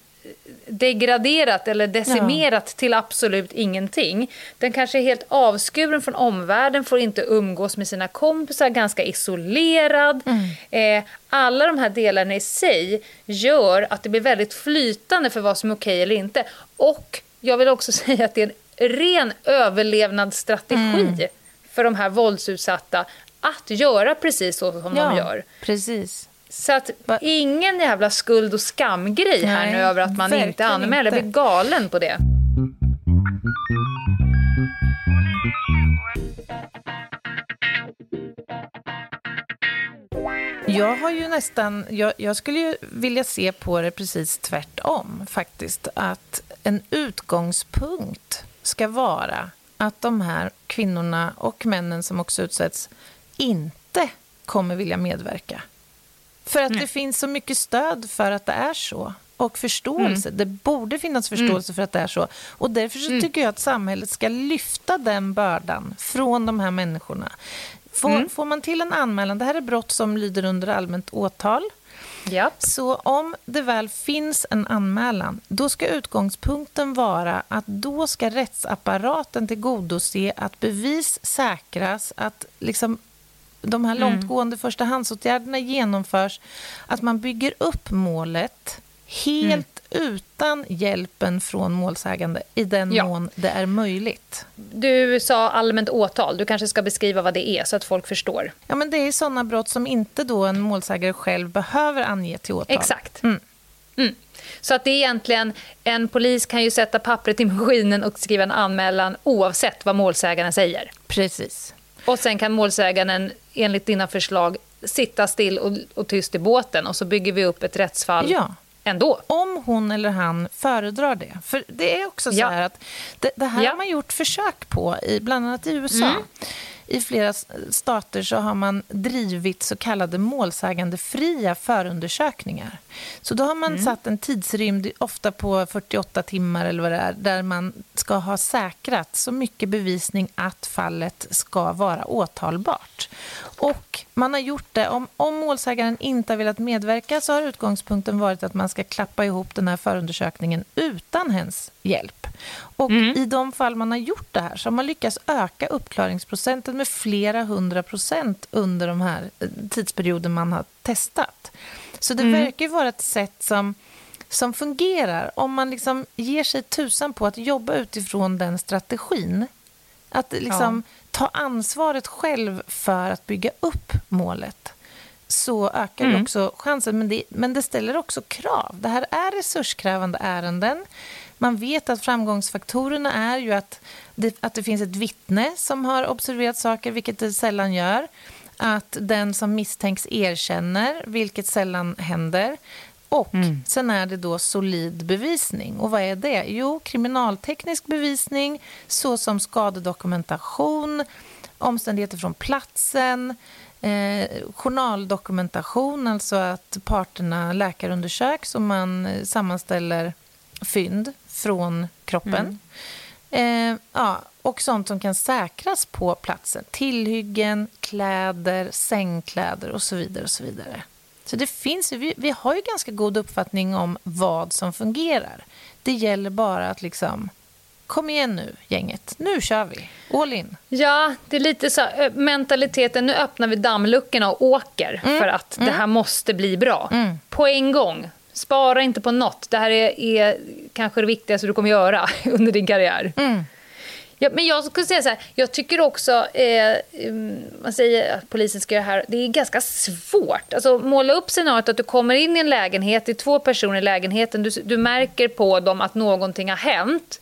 degraderat eller decimerat ja. till absolut ingenting. Den kanske är helt avskuren från omvärlden, får inte umgås med sina kompisar, ganska isolerad. Mm. Eh, alla de här delarna i sig gör att det blir väldigt flytande för vad som är okej eller inte. Och jag vill också säga att det är en ren överlevnadsstrategi mm. för de här våldsutsatta att göra precis så som ja, de gör. Precis. Så att ingen jävla skuld och skamgrej här Nej, nu över att man inte anmäler. Jag blir galen på det. Jag har ju nästan, jag, jag, skulle ju vilja se på det precis tvärtom faktiskt. Att en utgångspunkt ska vara att de här kvinnorna och männen som också utsätts inte kommer vilja medverka. För att Nej. det finns så mycket stöd för att det är så. Och förståelse. Mm. Det borde finnas förståelse mm. för att det är så. Och därför så mm. tycker jag att samhället ska lyfta den bördan från de här människorna. Får, mm. får man till en anmälan, det här är brott som lyder under allmänt åtal. Ja. Så om det väl finns en anmälan, då ska utgångspunkten vara att då ska rättsapparaten tillgodose att bevis säkras, att liksom de här mm. långtgående förstahandsåtgärderna genomförs, att man bygger upp målet helt mm. utan hjälpen från målsägande i den ja. mån det är möjligt. Du sa allmänt åtal. Du kanske ska beskriva vad det är så att folk förstår. Ja, men det är sådana brott som inte då en målsägare själv behöver ange till åtal. Exakt. Mm. Mm. Så att det är egentligen, en polis kan ju sätta pappret i maskinen och skriva en anmälan oavsett vad målsägaren säger. Precis. Och sen kan målsägaren enligt dina förslag sitta still och, och tyst i båten och så bygger vi upp ett rättsfall ja. ändå. Om hon eller han föredrar det. För det är också så Ja. här att det, det här Ja. har man gjort försök på, i, bland annat i USA. Mm. I flera stater så har man drivit så kallade målsägandefria förundersökningar. Så då har man Mm. satt en tidsrymd, ofta på 48 timmar eller vad det är, där man ska ha säkrat så mycket bevisning att fallet ska vara åtalbart. Och man har gjort det, om, om målsägaren inte har velat medverka så har utgångspunkten varit att man ska klappa ihop den här förundersökningen utan hens hjälp. Och i de fall man har gjort det här så har man lyckats öka uppklaringsprocenten med flera hundra procent under de här eh, tidsperioden man har testat. Så det verkar ju vara ett sätt som, som fungerar om man liksom ger sig tusan på att jobba utifrån den strategin. Att liksom ta ansvaret själv för att bygga upp målet så ökar ju också chansen. Men det, men det ställer också krav. Det här är resurskrävande ärenden. Man vet att framgångsfaktorerna är ju att det, att det finns ett vittne som har observerat saker, vilket det sällan gör. Att den som misstänks erkänner, vilket sällan händer. Och sen är det då solid bevisning. Och vad är det? Jo, kriminalteknisk bevisning såsom skadedokumentation, omständigheter från platsen, eh, journaldokumentation, alltså att parterna läkarundersöks och man eh, sammanställer fynd från kroppen. Eh, ja, och sånt som kan säkras på platsen. Tillhyggen, kläder, sängkläder och så vidare. och Så vidare. Så det finns, vi, vi har ju ganska god uppfattning om vad som fungerar. Det gäller bara att liksom, kom igen nu gänget, nu kör vi, all in. Ja, det är lite så eh, mentaliteten, nu öppnar vi dammluckorna och åker för att det här måste bli bra. På en gång. Spara inte på något. Det här är, är kanske det viktigaste du kommer göra under din karriär. Ja, men jag skulle säga så här, jag tycker också, eh, man säger att polisen ska göra det här, det är ganska svårt. Alltså måla upp scenariot att du kommer in i en lägenhet, det är två personer i lägenheten, du, du märker på dem att någonting har hänt.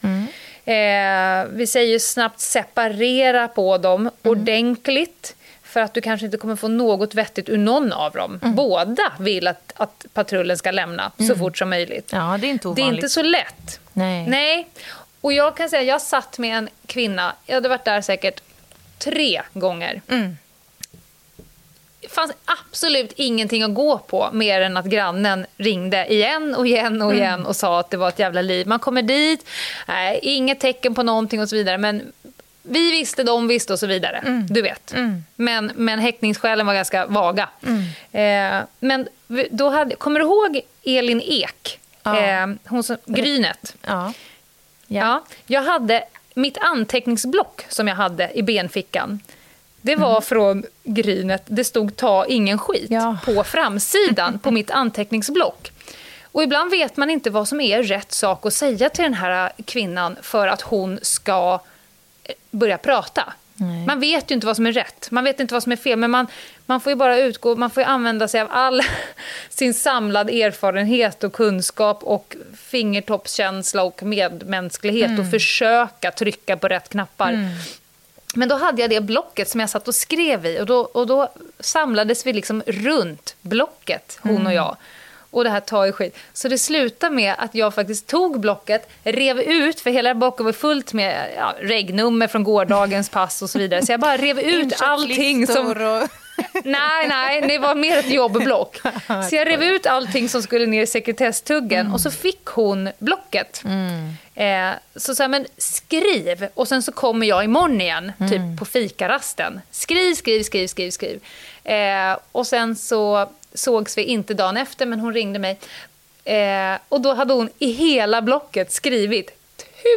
Eh, vi säger snabbt separera på dem ordentligt. För att du kanske inte kommer få något vettigt ur någon av dem. Båda vill att, att patrullen ska lämna så fort som möjligt. Ja, det är inte Det är inte så lätt. Nej. Nej. Och jag kan säga, jag satt med en kvinna, jag hade varit där säkert tre gånger. Mm. Det fanns absolut ingenting att gå på mer än att grannen ringde igen och igen och igen Mm. och sa att det var ett jävla liv. Man kommer dit, nej, inget tecken på någonting och så vidare. Men vi visste, de visste och så vidare. Mm. Du vet. Men, men häktningsskälen var ganska vaga. Mm. Eh, men då hade, kommer du ihåg Elin Ek? Ja. Eh, hon som, Grynet. Ja. Ja. jag hade mitt anteckningsblock som jag hade i benfickan. Det var från Grynet. Det stod ta ingen skit Ja. på framsidan på mitt anteckningsblock. Och ibland vet man inte vad som är rätt sak att säga till den här kvinnan för att hon ska börja prata. Nej. Man vet ju inte vad som är rätt, man vet inte vad som är fel, men man, man får ju bara utgå, man får använda sig av all sin samlad erfarenhet och kunskap och fingertoppskänsla och medmänsklighet och försöka trycka på rätt knappar. Men då hade jag det blocket som jag satt och skrev i och då, och då samlades vi liksom runt blocket, hon och jag. Och det här tar ju skit. Så det slutade med att jag faktiskt tog blocket, rev ut, för hela blocket var fullt med ja, regnummer från gårdagens pass och så vidare. Så jag bara rev ut allting som... Och... Nej, nej, det var mer ett jobblock. Så jag rev ut allting som skulle ner i sekretesstuggen och så fick hon blocket. Eh, så sa men skriv och sen så kommer jag imorgon igen, typ på fikarasten. Skriv, skriv, skriv, skriv, skriv. Eh, och sen så sågs vi inte dagen efter, men hon ringde mig. Eh, och då hade hon i hela blocket skrivit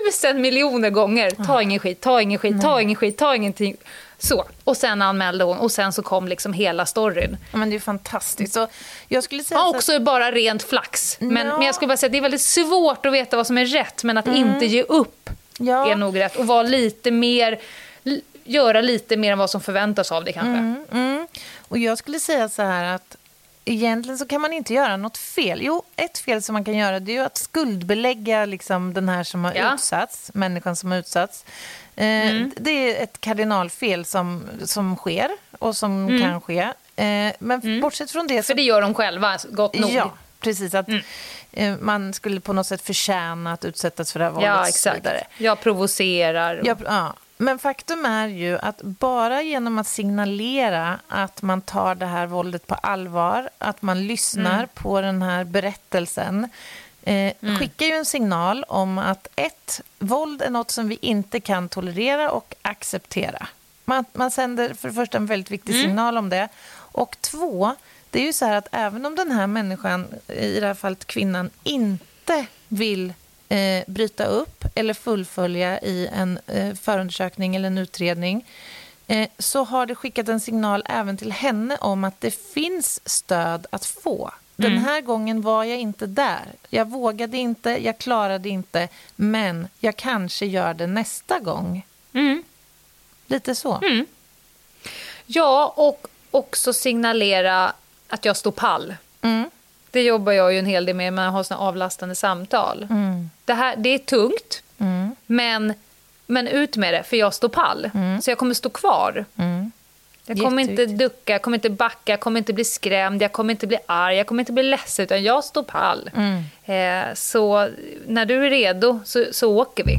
tusen miljoner gånger. Ta ingen skit, ta ingen skit, ta ingen skit, ta ingenting. Så. Och sen anmälde hon och sen så kom liksom hela storyn. Ja, men det är fantastiskt. Så jag skulle säga Ja, så att- också bara rent flax. Men, Ja. men jag skulle bara säga att det är väldigt svårt att veta vad som är rätt, men att inte ge upp Ja. är nog rätt. Och vara lite mer, göra lite mer än vad som förväntas av dig kanske. Mm. Och jag skulle säga så här att egentligen så kan man inte göra något fel. Jo, ett fel som man kan göra det är att skuldbelägga liksom den här som har Ja. utsatts, människan som har utsatts. Eh, Det är ett kardinalfel som, som sker och som kan ske. Eh, men bortsett från det så För det gör de själva, gott nog. Ja, precis. Att mm. man skulle på något sätt förtjäna att utsättas för det här våldet. Ja, exakt. Jag provocerar. Och... Jag, ja. Men faktum är ju att bara genom att signalera att man tar det här våldet på allvar, att man lyssnar mm. på den här berättelsen, eh, mm. skickar ju en signal om att ett, våld är något som vi inte kan tolerera och acceptera. Man, man sänder för det första en väldigt viktig mm. signal om det. Och två, det är ju så här att även om den här människan, i det här fallet kvinnan, inte vill eh, bryta upp eller fullfölja i en eh, förundersökning eller en utredning eh, så har det skickat en signal även till henne om att det finns stöd att få. Den mm. här gången var jag inte där. Jag vågade inte, jag klarade inte, men jag kanske gör det nästa gång. Mm. Lite så. Mm. Ja, och också signalera att jag står pall. Mm. Det jobbar jag ju en hel del med jag har såna avlastande samtal. Mm. Det, här, det är tungt, mm. men, men ut med det, för jag står pall. Mm. Så jag kommer stå kvar. Mm. Jag kommer inte ducka, jag kommer inte backa, jag kommer inte bli skrämd, jag kommer inte bli arg, jag kommer inte bli ledsen, utan jag står pall. Mm. Eh, så när du är redo så, så åker vi.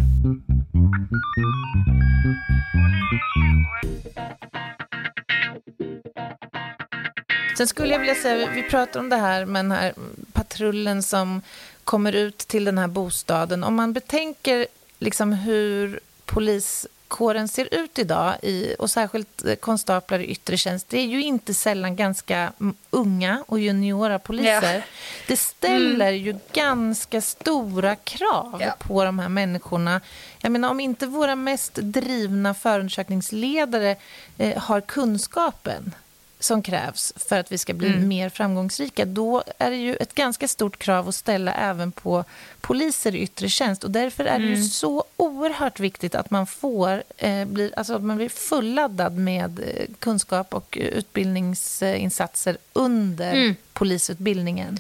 Sen skulle jag vilja säga, vi pratar om det här med den här patrullen som kommer ut till den här bostaden. Om man betänker liksom hur poliskåren ser ut idag, i, och särskilt konstaplar i yttre tjänst, det är ju inte sällan ganska unga och juniora poliser. Ja. Det ställer mm. ju ganska stora krav ja. på de här människorna. Jag menar, om inte våra mest drivna förundersökningsledare eh, har kunskapen som krävs för att vi ska bli mm. mer framgångsrika, då är det ju ett ganska stort krav att ställa även på poliser i yttre tjänst. Och därför är det ju mm. så oerhört viktigt att man får eh, blir, alltså att man blir fulladdad med eh, kunskap och utbildningsinsatser under mm. polisutbildningen.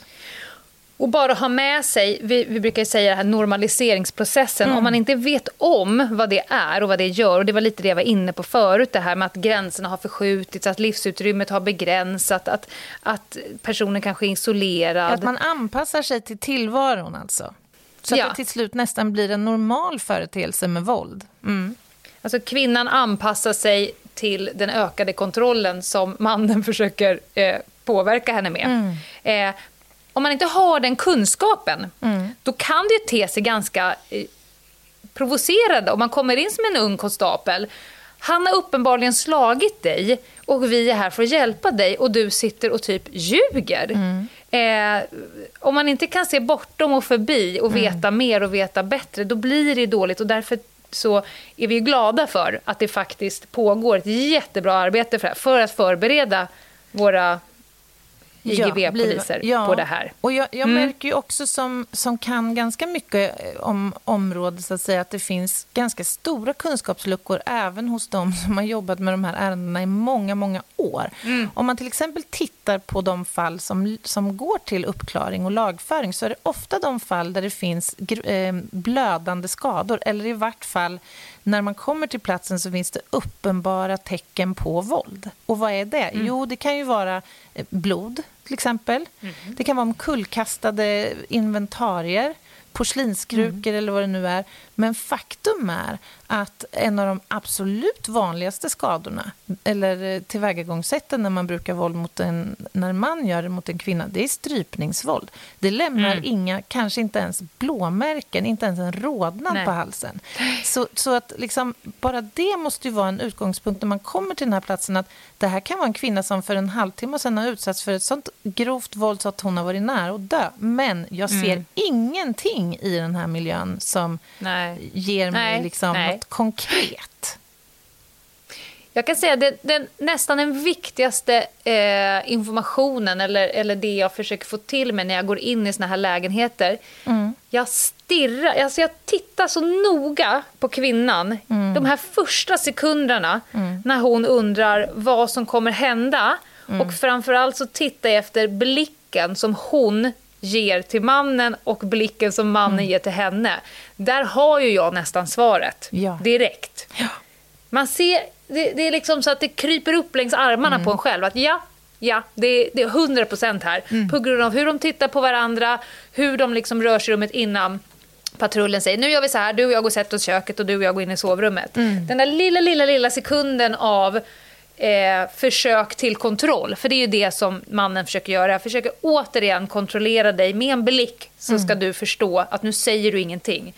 Och bara ha med sig, vi, vi brukar säga här normaliseringsprocessen, mm. om man inte vet om vad det är och vad det gör, och det var lite det jag var inne på förut, det här med att gränserna har förskjutits, att livsutrymmet har begränsat, att, att personen kanske är isolerad. Att man anpassar sig till tillvaron alltså? Så att ja. det till slut nästan blir en normal företeelse med våld? Mm. Alltså kvinnan anpassar sig till den ökade kontrollen som mannen försöker eh, påverka henne med. Mm. Eh, om man inte har den kunskapen, mm. då kan det ju te sig ganska eh, provocerande om man kommer in som en ung konstapel. Han har uppenbarligen slagit dig och vi är här för att hjälpa dig och du sitter och typ ljuger. Mm. Eh, om man inte kan se bortom och förbi och mm. veta mm. mer och veta bättre, då blir det dåligt. Och därför så är vi glada för att det faktiskt pågår ett jättebra arbete för, för att förbereda våra IGV-poliser ja, på det här. Och jag, jag mm. märker ju också som, som kan ganska mycket eh, om området så att säga att det finns ganska stora kunskapsluckor även hos de som har jobbat med de här ärendena i många, många år. Mm. Om man till exempel tittar på de fall som, som går till uppklaring och lagföring så är det ofta de fall där det finns eh, blödande skador eller i vart fall när man kommer till platsen så finns det uppenbara tecken på våld. Och vad är det? Mm. Jo, det kan ju vara eh, blod, till exempel. Mm. Det kan vara omkullkastade inventarier porslinskrukor mm. eller vad det nu är. Men faktum är att en av de absolut vanligaste skadorna eller eh, tillvägagångssätten när man brukar våld mot en, när man gör det mot en kvinna, det är strypningsvåld. Det lämnar mm. inga, kanske inte ens blåmärken, inte ens en rodnad Nej. på halsen. Så, så att liksom, bara det måste ju vara en utgångspunkt när man kommer till den här platsen att det här kan vara en kvinna som för en halvtimme sedan har utsatts för ett sånt grovt våld så att hon har varit nära att dö. Men jag ser mm. ingenting i den här miljön som Nej. Ger mig Nej. Liksom Nej. något konkret. Jag kan säga att den, nästan den viktigaste eh, informationen eller, eller det jag försöker få till mig när jag går in i såna här lägenheter. Mm. Jag stirrar, alltså jag tittar så noga på kvinnan mm. de här första sekunderna mm. när hon undrar vad som kommer hända. Mm. Och framförallt så tittar jag efter blicken som hon ger till mannen och blicken som mannen mm. ger till henne. Där har ju jag nästan svaret ja. direkt. Ja. Man ser, det, det, är liksom så att det kryper upp längs armarna mm. på en själv. Att ja, Ja, det, det är 100 procent här. Mm. På grund av hur de tittar på varandra, hur de liksom rör sig i rummet innan patrullen säger nu gör vi så här, du och jag går och sätter oss i köket och du och jag går in i sovrummet. Mm. Den där lilla, lilla, lilla sekunden av eh, försök till kontroll, för det är ju det som mannen försöker göra. Jag försöker återigen kontrollera dig med en blick så Mm. ska du förstå att nu säger du ingenting.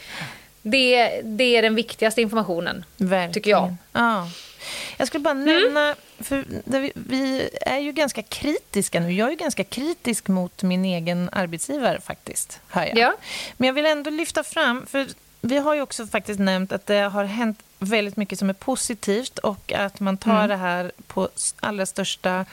Det, det är den viktigaste informationen, Verkligen. tycker jag. Ja. Jag skulle bara nämna, för där vi, vi är ju ganska kritiska nu. Jag är ju ganska kritisk mot min egen arbetsgivare faktiskt, hör jag. Ja. Men jag vill ändå lyfta fram, för vi har ju också faktiskt nämnt att det har hänt väldigt mycket som är positivt och att man tar det här på allra största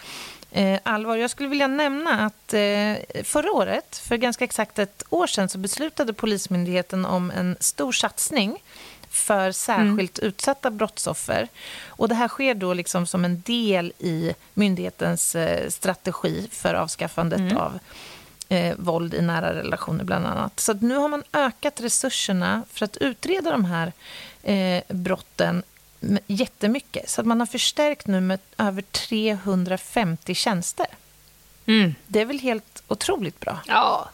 eh, allvar. Jag skulle vilja nämna att eh, förra året, för ganska exakt ett år sedan, så beslutade Polismyndigheten om en stor satsning för särskilt utsatta brottsoffer. Och det här sker då liksom som en del i myndighetens eh, strategi för avskaffandet av eh, våld i nära relationer bland annat. Så nu har man ökat resurserna för att utreda de här eh, brotten jättemycket. Så att man har förstärkt nu med över 350 tjänster. Mm. Det är väl helt otroligt bra. Ja,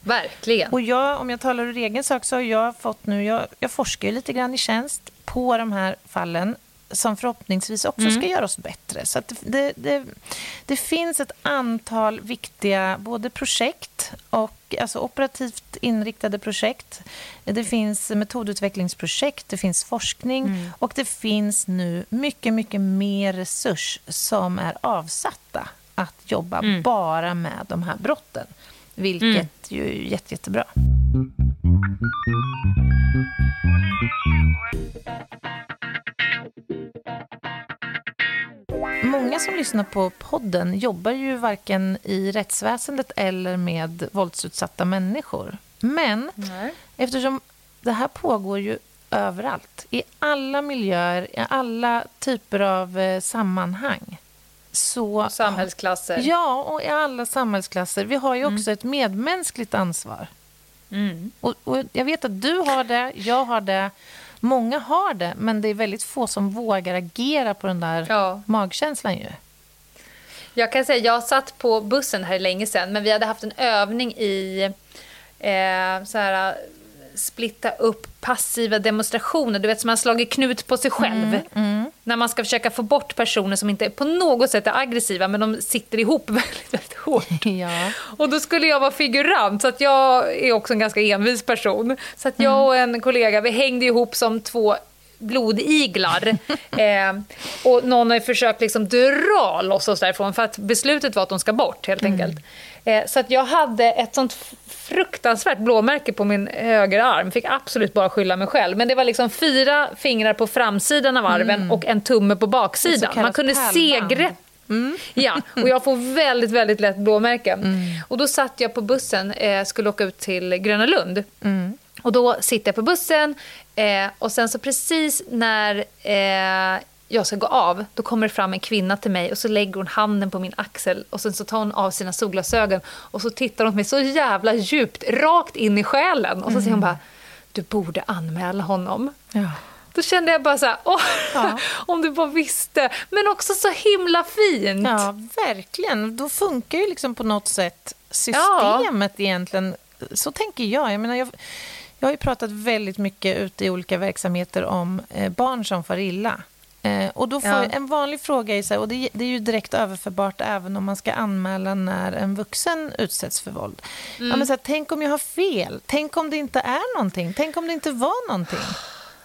verkligen. Och jag, om jag talar ur egen sak så har jag fått nu, jag, jag forskar ju lite grann i tjänst på de här fallen som förhoppningsvis också ska göra oss bättre. Så det, det, det, finns ett antal viktiga både projekt och alltså operativt inriktade projekt. Det finns metodutvecklingsprojekt, det finns forskning och det finns nu mycket, mycket mer resurs som är avsatta att jobba bara med de här brotten. Vilket ju är jätte, jättebra. Många som lyssnar på podden jobbar ju varken i rättsväsendet eller med våldsutsatta människor. Men Nej. eftersom det här pågår ju överallt, i alla miljöer, i alla typer av eh, sammanhang. Så Samhällsklasser. Ja, och i alla samhällsklasser. Vi har ju också ett medmänskligt ansvar. Mm. Och, och jag vet att du har det, jag har det, många har det, men det är väldigt få som vågar agera på den där Ja. magkänslan ju. Jag kan säga, jag satt på bussen här länge sedan, men vi hade haft en övning i eh, så här, splitta upp passiva demonstrationer. Du vet, som man slagit knut på sig själv. När man ska försöka få bort personer som inte på något sätt är aggressiva, men de sitter ihop väldigt, väldigt hårt. Ja. Och då skulle jag vara figurant, så att jag är också en ganska envis person. Så att jag och en kollega, vi hängde ihop som två blodiglar. eh, och någon har försökt liksom dra loss oss därifrån för att beslutet var att de ska bort helt enkelt. Eh, så att jag hade ett sånt fruktansvärt blåmärke på min högerarm. Fick absolut bara skylla mig själv. Men det var liksom fyra fingrar på framsidan av armen och en tumme på baksidan. Man kunde se pärlband. grepp Ja, och jag får väldigt, väldigt lätt blåmärken. Och då satt jag på bussen, eh, skulle åka ut till Gröna Lund. Och då sitter jag på bussen eh, och sen så precis när eh, jag ska gå av, då kommer det fram en kvinna till mig och så lägger hon handen på min axel och sen så tar hon av sina solglasögon och så tittar hon på mig så jävla djupt, rakt in i själen. Och så säger hon bara, du borde anmäla honom. Ja. Då kände jag bara så här, åh, Ja. om du bara visste. Men också så himla fint. ja, verkligen. Då funkar ju liksom på något sätt systemet egentligen. Så tänker jag. Jag, menar, jag. Jag har ju pratat väldigt mycket ute i olika verksamheter om eh, barn som far illa. Eh, och då får Ja. En vanlig fråga är, så här, och det, det är ju direkt överförbart även om man ska anmäla när en vuxen utsätts för våld. Mm. Ja, men så här, tänk om jag har fel? Tänk om det inte är någonting? Tänk om det inte var någonting?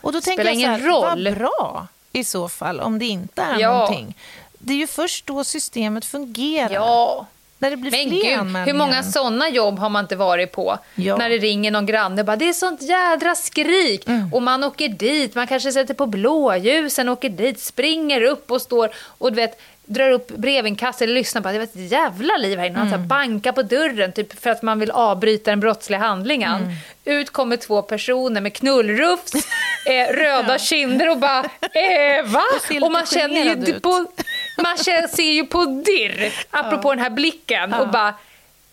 Och då tänker jag så här, roll. vad bra i så fall om det inte är Ja. någonting. Det är ju först då systemet fungerar. Ja. När det blir Men fler gud, anmälningar. hur många sådana jobb har man inte varit på? Ja. När det ringer någon granne bara, det är sånt jädra skrik. Mm. Och man åker dit, man kanske sätter på blåljusen, åker dit, springer upp och står och du vet, drar upp brevinkast eller lyssnar på det var ett jävla liv här inne. Här bankar på dörren typ för att man vill avbryta den brottsliga handlingen. Mm. Ut kommer två personer med knullrufs, eh, röda kinder och bara eh, va? Och Och man känner ju på, man ser ju på dirr, apropå den här blicken, och bara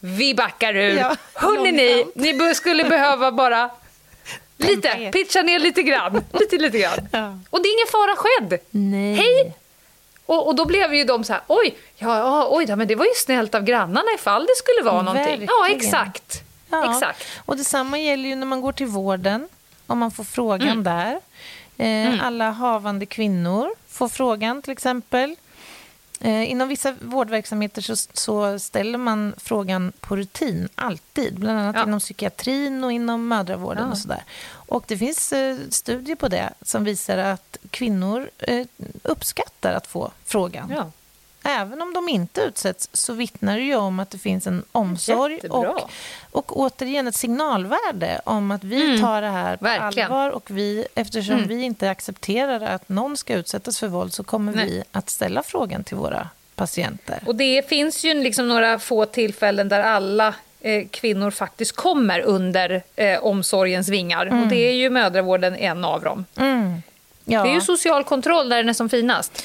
vi backar ur. Ja, Hörrni ni, ni skulle behöva bara lite, pitcha ner lite grann. Lite, lite grann. Ja. Och det är ingen fara skedd. Nej. Hej! Och, och då blev ju de så här, oj, ja, ja, oj men det var ju snällt av grannarna ifall det skulle vara någonting. Verkligen. Ja, exakt. Ja. Exakt. Och detsamma gäller ju när man går till vården, om man får frågan Mm. där. Eh, Alla havande kvinnor får frågan till exempel. Eh, inom vissa vårdverksamheter så, så ställer man frågan på rutin, alltid. Bland annat Ja. inom psykiatrin och inom mödravården Ja. och sådär. Och det finns eh, studier på det som visar att kvinnor eh, uppskattar att få frågan. Ja. Även om de inte utsätts så vittnar det ju om att det finns en omsorg Jättebra. och, och återigen ett signalvärde om att vi Mm. tar det här på Verkligen. allvar och vi, eftersom Mm. vi inte accepterar att någon ska utsättas för våld så kommer Nej. vi att ställa frågan till våra patienter. Och det finns ju liksom några få tillfällen där alla eh, kvinnor faktiskt kommer under eh, omsorgens vingar. Och det är ju mödravården en av dem. Mm. Ja. Det är ju social kontroll där den är som finast.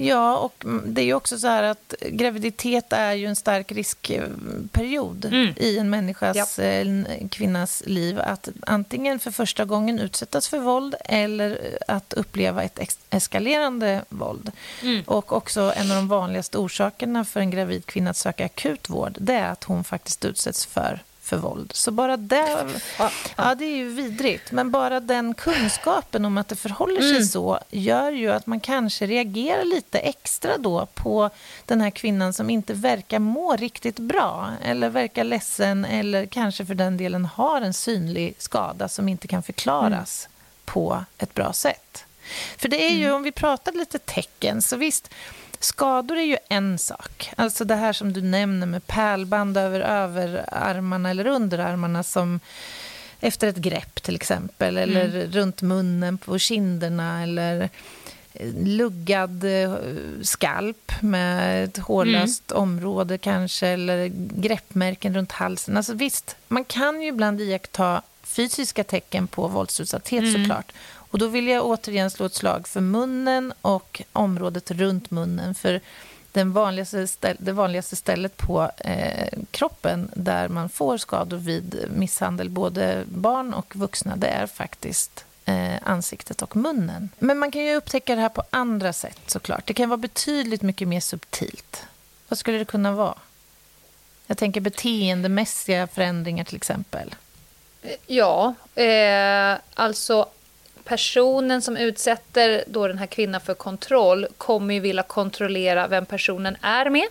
Ja, och det är ju också så här att graviditet är ju en stark riskperiod Mm. i en människas, eh, en kvinnas liv. Att antingen för första gången utsättas för våld eller att uppleva ett eskalerande våld. Mm. Och också en av de vanligaste orsakerna för en gravid kvinna att söka akut vård, det är att hon faktiskt utsätts för för våld. Så bara det... Ja, det är ju vidrigt. Men bara den kunskapen om att det förhåller sig Mm. så gör ju att man kanske reagerar lite extra då på den här kvinnan som inte verkar må riktigt bra eller verkar ledsen eller kanske för den delen har en synlig skada som inte kan förklaras på ett bra sätt. För det är ju, om vi pratar lite tecken, så visst, skador är ju en sak. Alltså det här som du nämner med pärlband över överarmarna eller underarmarna som efter ett grepp till exempel, eller runt munnen på kinderna eller eh, luggad eh, skalp med ett hårlöst område kanske eller greppmärken runt halsen. Alltså visst, man kan ju ibland iaktta fysiska tecken på våldsutsatthet såklart. Och då vill jag återigen slå ett slag för munnen och området runt munnen. För den vanligaste ställ, det vanligaste stället på eh, kroppen där man får skador vid misshandel, både barn och vuxna, det är faktiskt eh, ansiktet och munnen. Men man kan ju upptäcka det här på andra sätt såklart. Det kan vara betydligt mycket mer subtilt. Vad skulle det kunna vara? Jag tänker beteendemässiga förändringar till exempel. Ja, eh, alltså personen som utsätter då den här kvinnan för kontroll kommer ju vilja kontrollera vem personen är med,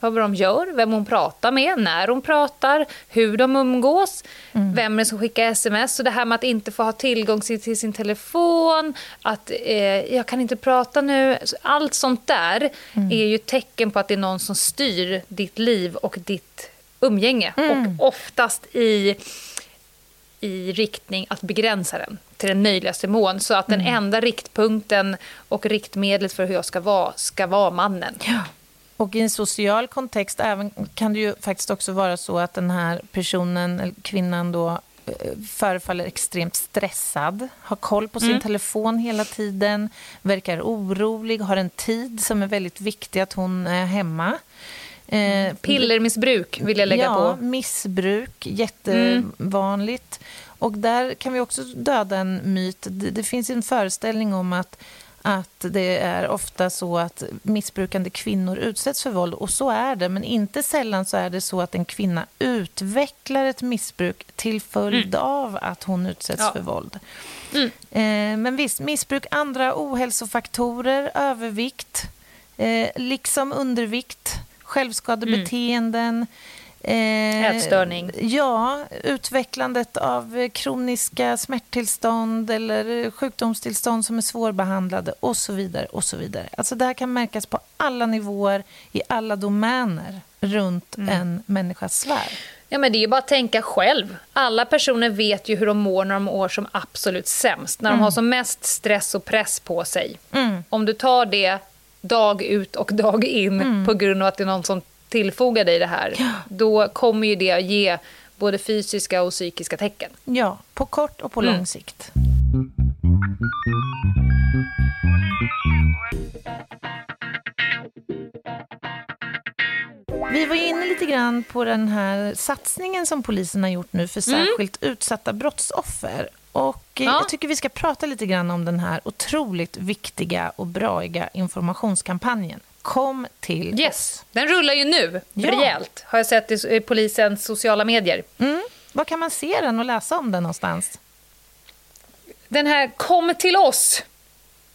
vad de gör, vem hon pratar med, när hon pratar, hur de umgås, vem det är som skickar sms. Så det här med att inte få ha tillgång till sin telefon, att eh, jag kan inte prata nu. Allt sånt där är ju tecken på att det är någon som styr ditt liv och ditt umgänge. Och oftast i i riktning att begränsa den till den möjligaste mån. Så att den enda riktpunkten och riktmedlet för hur jag ska vara, ska vara mannen. Och i en social kontext även, kan det ju faktiskt också vara så att den här personen, eller kvinnan då, eh, förefaller extremt stressad, har koll på sin telefon hela tiden, verkar orolig, har en tid som är väldigt viktig att hon är hemma. Eh, Pillermissbruk vill jag lägga ja, på. missbruk, jättevanligt. Och där kan vi också döda en myt. Det, det finns en föreställning om att, att det är ofta så att missbrukande kvinnor utsätts för våld. Och så är det, men inte sällan så är det så att en kvinna utvecklar ett missbruk till följd av att hon utsätts Ja. för våld. Eh, men visst, missbruk, andra ohälsofaktorer, övervikt, eh, liksom undervikt, självskadebeteenden. Eh, Ätstörning. Ja, utvecklandet av kroniska smärttillstånd eller sjukdomstillstånd som är svårbehandlade och så vidare. och så vidare. Alltså det här kan märkas på alla nivåer, i alla domäner runt en människas sfär. Ja, men det är ju bara att tänka själv. Alla personer vet ju hur de mår när de mår som absolut sämst. När de har som mest stress och press på sig. Om du tar det dag ut och dag in på grund av att det är någon som tillfogar dig det här. Då kommer ju det ge både fysiska och psykiska tecken. Ja, på kort och på lång sikt. Vi var ju inne lite grann på den här satsningen som polisen har gjort nu för särskilt utsatta brottsoffer. Och Ja. jag tycker vi ska prata lite grann om den här otroligt viktiga och braiga informationskampanjen. Kom till Yes, den rullar ju nu Ja. rejält. Har jag sett i i polisens sociala medier. Mm. Var kan man se den och läsa om den någonstans? Den här Kom till oss.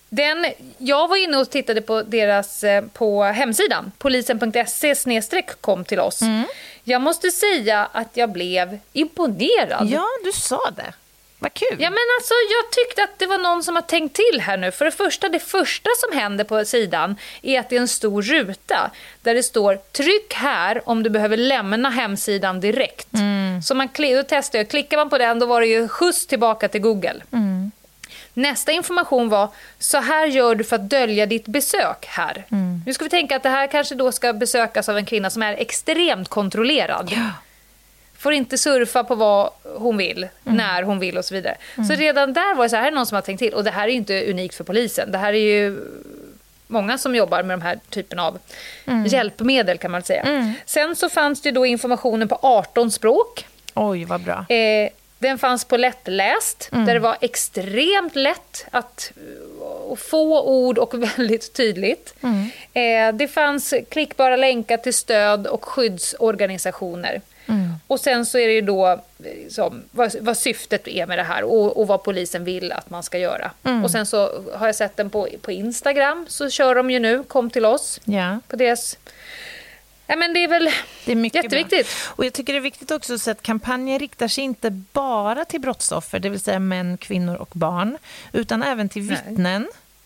Den, jag var inne och tittade på deras eh, på hemsidan, polisen.se kom till oss. Mm. Jag måste säga att jag blev imponerad. Ja, du sa det. Vad kul. Ja, men alltså, jag tyckte att det var någon som har tänkt till här nu. För det första, det första som händer på sidan är att det är en stor ruta där det står tryck här om du behöver lämna hemsidan direkt. Så man då testade jag, klickar man på den då var det ju skjuts tillbaka till Google. Nästa information var, så här gör du för att dölja ditt besök här. Nu ska vi tänka att det här kanske då ska besökas av en kvinna som är extremt kontrollerad får inte surfa på vad hon vill, när hon vill och så vidare. Så redan där var det så här, här är någon som har tänkt till. Och det här är ju inte unikt för polisen. Det här är ju många som jobbar med de här typen av hjälpmedel kan man säga. Sen så fanns det då informationen på 18 språk. Oj, vad bra. Eh, den fanns på lättläst, där det var extremt lätt att och få ord och väldigt tydligt. Eh, det fanns klickbara länkar till stöd och skyddsorganisationer. Och sen så är det ju då eh, som, vad, vad syftet är med det här och, och vad polisen vill att man ska göra. Och sen så har jag sett den på, på Instagram, så kör de ju nu, kom till oss, Ja. på deras... Ja, men det är väl Det är mycket jätteviktigt. Bra. Och jag tycker det är viktigt också att se att kampanjen riktar sig inte bara till brottsoffer, det vill säga män, kvinnor och barn, utan även till Nej.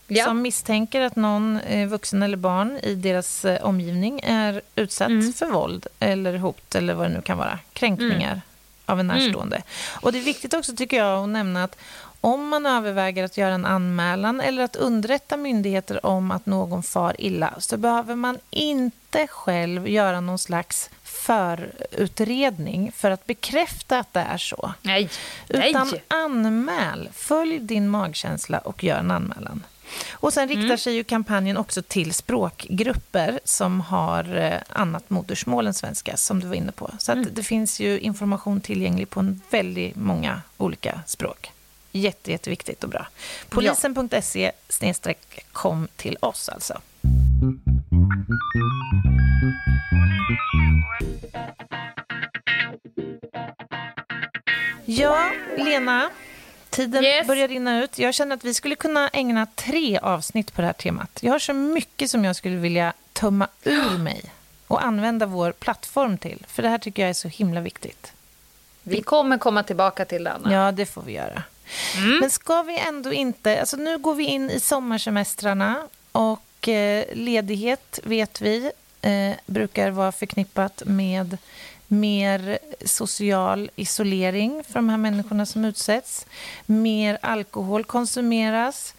Ja. som misstänker att någon eh, vuxen eller barn i deras eh, omgivning är utsatt Mm. för våld eller hot eller vad det nu kan vara, kränkningar Mm. av en närstående. Och det är viktigt också tycker jag att nämna att om man överväger att göra en anmälan eller att underrätta myndigheter om att någon far illa så behöver man inte själv göra någon slags förutredning för att bekräfta att det är så. Nej. Utan Nej. anmäl, följ din magkänsla och gör en anmälan. Och sen riktar Mm. sig ju kampanjen också till språkgrupper som har eh, annat modersmål än svenska, som du var inne på. Så Mm. det finns ju information tillgänglig på en väldigt många olika språk. Jätte, jätteviktigt och bra. Polisen.se snedstreck kom till oss alltså. Ja, Lena. Tiden Yes. börjar rinna ut. Jag känner att vi skulle kunna ägna tre avsnitt på det här temat. Jag har så mycket som jag skulle vilja tömma ur mig och använda vår plattform till. För det här tycker jag är så himla viktigt. Vi kommer komma tillbaka till det, Anna. Ja, det får vi göra. Men ska vi ändå inte... Alltså nu går vi in i sommarsemestrarna och eh, ledighet, vet vi, eh, brukar vara förknippat med mer social isolering för de här människorna som utsätts. Mer alkohol konsumeras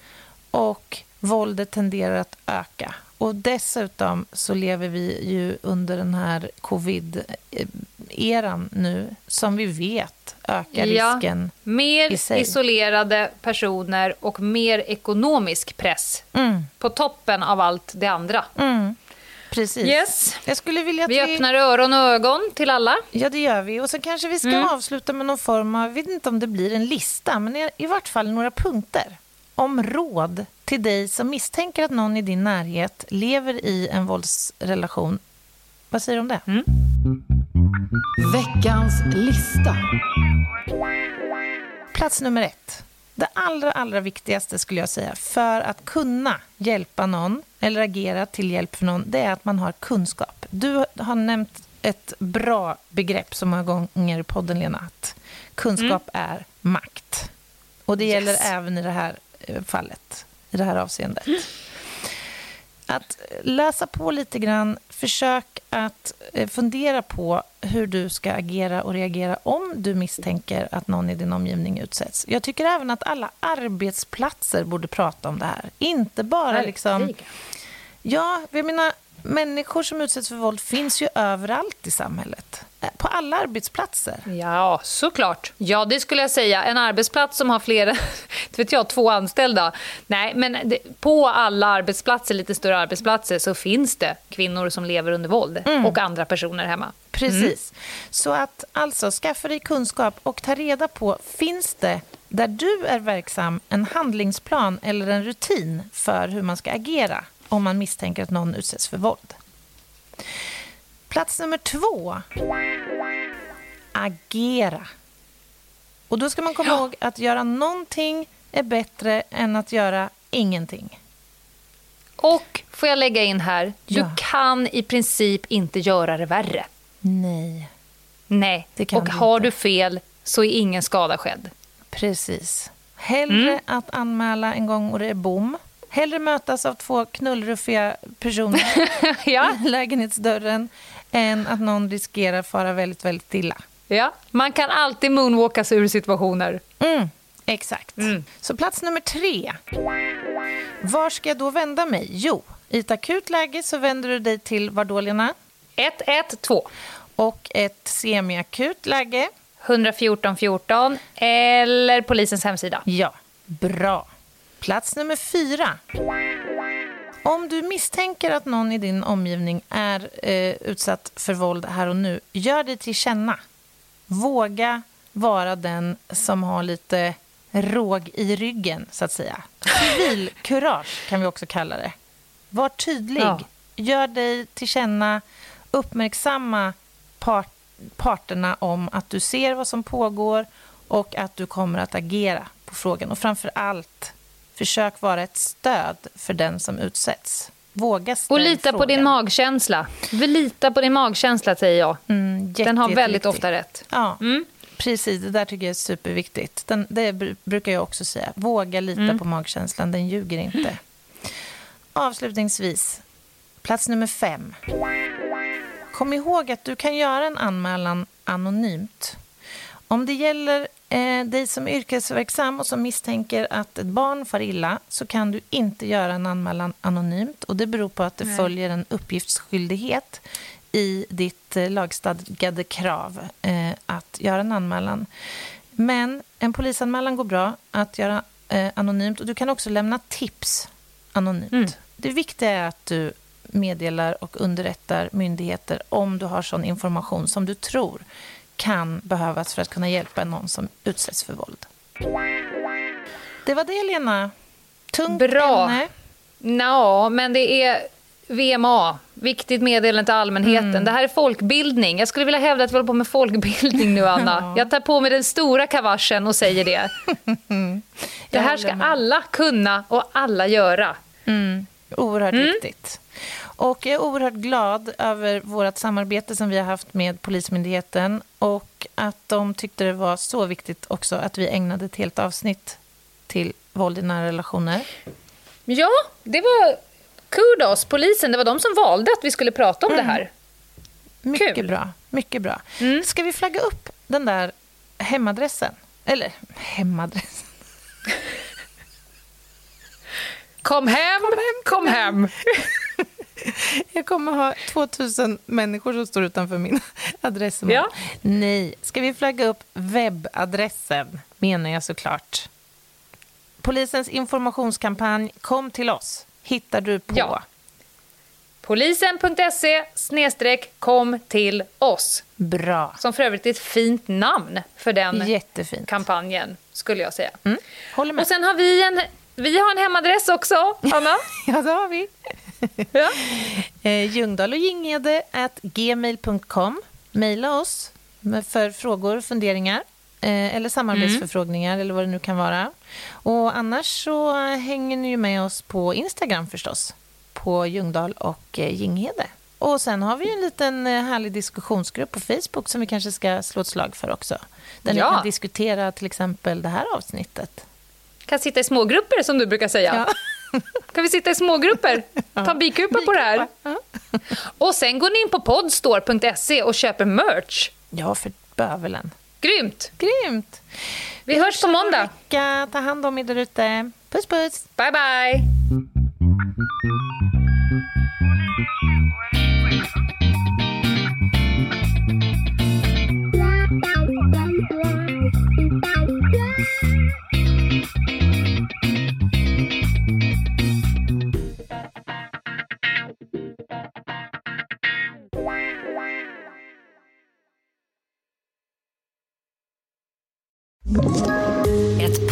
och våldet tenderar att öka. Och dessutom så lever vi ju under den här covid-eran nu som vi vet ökar Ja. risken. Mer i sig. isolerade personer och mer ekonomisk press Mm, på toppen av allt det andra. mm, precis. Yes. Jag skulle vilja att Vi öppnar öron och ögon till alla. Ja, det gör vi. Och så kanske vi ska Mm. avsluta med någon form av, jag vet inte om det blir en lista, men i, i vart fall några punkter om råd till dig som misstänker att någon i din närhet lever i en våldsrelation. Vad säger du om det? Mm. Veckans lista. Plats nummer ett. Det allra, allra viktigaste skulle jag säga för att kunna hjälpa någon eller agera till hjälp för någon, det är att man har kunskap. Du har nämnt ett bra begrepp så många gånger i podden, Lena, att kunskap är makt. Och det gäller Yes. även i det här eh, fallet, i det här avseendet. Att läsa på lite grann, försök att eh, fundera på hur du ska agera och reagera om du misstänker att någon i din omgivning utsätts. Jag tycker även att alla arbetsplatser borde prata om det här. Inte bara liksom... Ja, jag menar, människor som utsätts för våld finns ju överallt i samhället. Eh, På alla arbetsplatser. Ja, såklart. Ja, det skulle jag säga. En arbetsplats som har flera, vet jag, två anställda. Nej, men på alla arbetsplatser, lite större arbetsplatser, så finns det kvinnor som lever under våld Mm. och andra personer hemma. Precis. Så att alltså skaffa dig kunskap och ta reda på, finns det där du är verksam en handlingsplan eller en rutin för hur man ska agera om man misstänker att någon utsätts för våld? Plats nummer två. Agera. Och då ska man komma Ja. ihåg att göra någonting är bättre än att göra ingenting. Och får jag lägga in här, du Ja. kan i princip inte göra det värre. Nej, Nej, och du har inte. du fel så är ingen skada skedd. Precis. Hellre att anmäla en gång och det är bom. Hellre mötas av två knullruffiga personer ja. i lägenhetsdörren än att någon riskerar fara väldigt, väldigt illa. ja, man kan alltid moonwalka sig ur situationer. Mm, exakt. Mm. Så plats nummer tre. Var ska jag då vända mig? Jo, i ett akut läge så vänder du dig till Vardolierna 112 och ett semiakut läge 114 14 eller polisens hemsida. Ja, bra. Plats nummer fyra. Om du misstänker att någon i din omgivning är eh, utsatt för våld här och nu, gör dig till känna. Våga vara den som har lite råg i ryggen, så att säga. Civilkurage kan vi också kalla det. Var tydlig. Ja. Gör dig till känna. Uppmärksamma part, parterna om att du ser vad som pågår och att du kommer att agera på frågan. Och framför allt, försök vara ett stöd för den som utsätts. Våga Och lita på din frågan. magkänsla. Lita på din magkänsla, säger jag. Mm, jätte, Den har väldigt ofta rätt. Ja, Mm. precis. Det där tycker jag är superviktigt. Den, det br- brukar jag också säga. Våga lita Mm. på magkänslan, den ljuger inte. Avslutningsvis, plats nummer fem. Kom ihåg att du kan göra en anmälan anonymt. Om det gäller eh, dig som är yrkesverksam och som misstänker att ett barn far illa så kan du inte göra en anmälan anonymt. Och Det beror på att det Nej. följer en uppgiftsskyldighet i ditt eh, lagstadgade krav eh, att göra en anmälan. Men en polisanmälan går bra att göra eh, anonymt och du kan också lämna tips anonymt. Mm. Det viktiga är att du meddelar och underrättar myndigheter om du har sån information som du tror kan behövas för att kunna hjälpa någon som utsätts för våld. Det var det, Lena. Tungt Bra. ämne. Ja, men det är VMA, viktigt meddelande till allmänheten. Mm. Det här är folkbildning. Jag skulle vilja hävda att vi håller på med folkbildning nu, Anna. Ja. Jag tar på mig den stora kavaschen och säger det. Det här ska alla kunna och alla göra. Mm. Oerhört Mm. viktigt. Och jag är oerhört glad över vårt samarbete som vi har haft med Polismyndigheten och att de tyckte det var så viktigt också att vi ägnade ett helt avsnitt till våld i nära relationer. Ja, det var kudos, polisen. Det var de som valde att vi skulle prata om det här. Mycket Kul. bra. Mycket bra. Mm. Ska vi flagga upp den där hemadressen? Eller hemadressen? Kom hem, kom hem. Jag kommer ha 2000 människor som står utanför min adress. Ja. Nej, ska vi flagga upp webbadressen menar jag såklart. Polisens informationskampanj Kom till oss hittar du på Ja. Polisen.se snedstreck kom till oss. Bra. Som för övrigt är ett fint namn för den Jättefint. kampanjen, skulle jag säga. Mm. Håller med. Och sen har vi en, vi har en hemadress också, Anna. Ja, det har vi. Ja. Eh, Ljungdahl och Ginghede at gmail.com. Maila oss för frågor och funderingar. Eh, eller samarbetsförfrågningar eller vad det nu kan vara. Och annars så hänger ni ju med oss på Instagram förstås. På Ljungdahl och eh, Ginghede. Och sen har vi en liten härlig diskussionsgrupp på Facebook som vi kanske ska slå ett slag för också. Där Ja. ni kan diskutera till exempel det här avsnittet. Kan sitta i smågrupper, som du brukar säga. Kan vi sitta i smågrupper? Ta en bikupa på det här. Och sen går ni in på podstore.se och köper merch. Ja, för bövelen. Grymt! Grymt! Vi hörs på måndag. Vecka. Ta hand om er där ute. Puss, puss! Bye, bye!